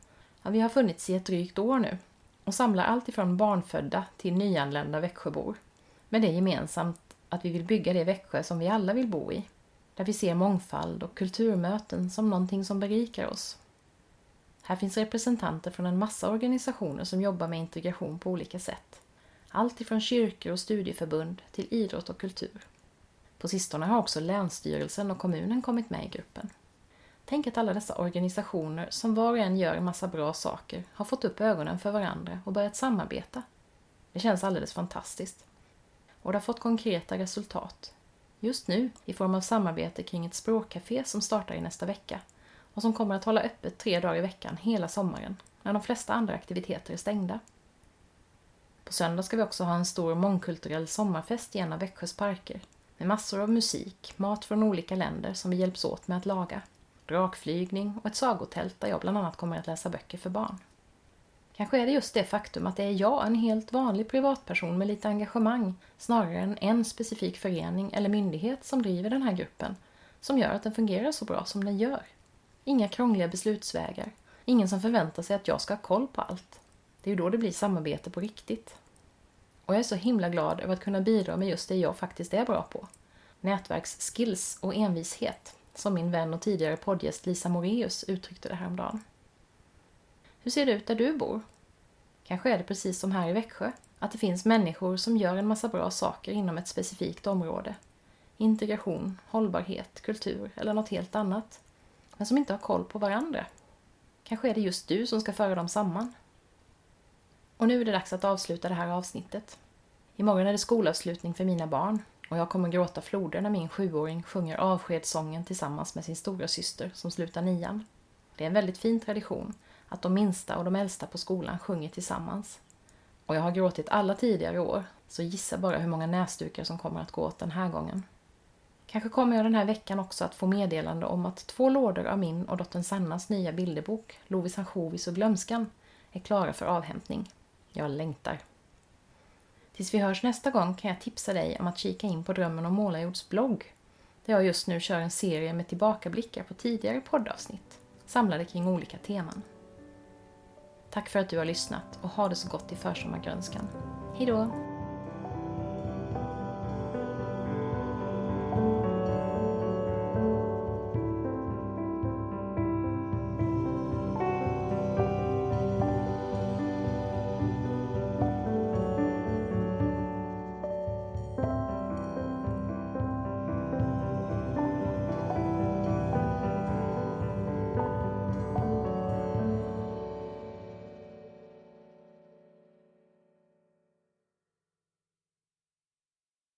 [SPEAKER 1] Ja, vi har funnits i ett drygt år nu och samlar allt ifrån barnfödda till nyanlända Växjöbor. Med det gemensamt att vi vill bygga det Växjö som vi alla vill bo i. Där vi ser mångfald och kulturmöten som någonting som berikar oss. Här finns representanter från en massa organisationer som jobbar med integration på olika sätt. Allt ifrån kyrkor och studieförbund till idrott och kultur. På sistone har också Länsstyrelsen och kommunen kommit med i gruppen. Tänk att alla dessa organisationer som var och en gör en massa bra saker har fått upp ögonen för varandra och börjat samarbeta. Det känns alldeles fantastiskt. Och det har fått konkreta resultat. Just nu i form av samarbete kring ett språkcafé som startar i nästa vecka och som kommer att hålla öppet tre dagar i veckan hela sommaren när de flesta andra aktiviteter är stängda. På söndag ska vi också ha en stor mångkulturell sommarfest i en av Växjös parker med massor av musik, mat från olika länder som vi hjälps åt med att laga, drakflygning och ett sagotält där jag bland annat kommer att läsa böcker för barn. Kanske är det just det faktum att det är jag, en helt vanlig privatperson med lite engagemang, snarare än en specifik förening eller myndighet som driver den här gruppen, som gör att den fungerar så bra som den gör. Inga krångliga beslutsvägar, ingen som förväntar sig att jag ska ha koll på allt. Det är ju då det blir samarbete på riktigt. Och jag är så himla glad över att kunna bidra med just det jag faktiskt är bra på. Nätverksskills och envishet, som min vän och tidigare poddgäst Lisa Moreus uttryckte det häromdagen. Hur ser det ut där du bor? Kanske är det precis som här i Växjö, att det finns människor som gör en massa bra saker inom ett specifikt område. Integration, hållbarhet, kultur eller något helt annat. Men som inte har koll på varandra. Kanske är det just du som ska föra dem samman. Och nu är det dags att avsluta det här avsnittet. Imorgon är det skolavslutning för mina barn och jag kommer gråta floder när min sjuåring sjunger avskedssången tillsammans med sin stora syster som slutar nian. Det är en väldigt fin tradition att de minsta och de äldsta på skolan sjunger tillsammans. Och jag har gråtit alla tidigare år, så gissa bara hur många näsdukar som kommer att gå åt den här gången. Kanske kommer jag den här veckan också att få meddelande om att två lådor av min och dottern Sannas nya bilderbok, Lovis ansjovis och glömskan, är klara för avhämtning. Jag längtar. Tills vi hörs nästa gång kan jag tipsa dig om att kika in på Drömmen om Målarjords blogg, där jag just nu kör en serie med tillbakablickar på tidigare poddavsnitt, samlade kring olika teman. Tack för att du har lyssnat och ha det så gott i försommargrönskan. Hejdå!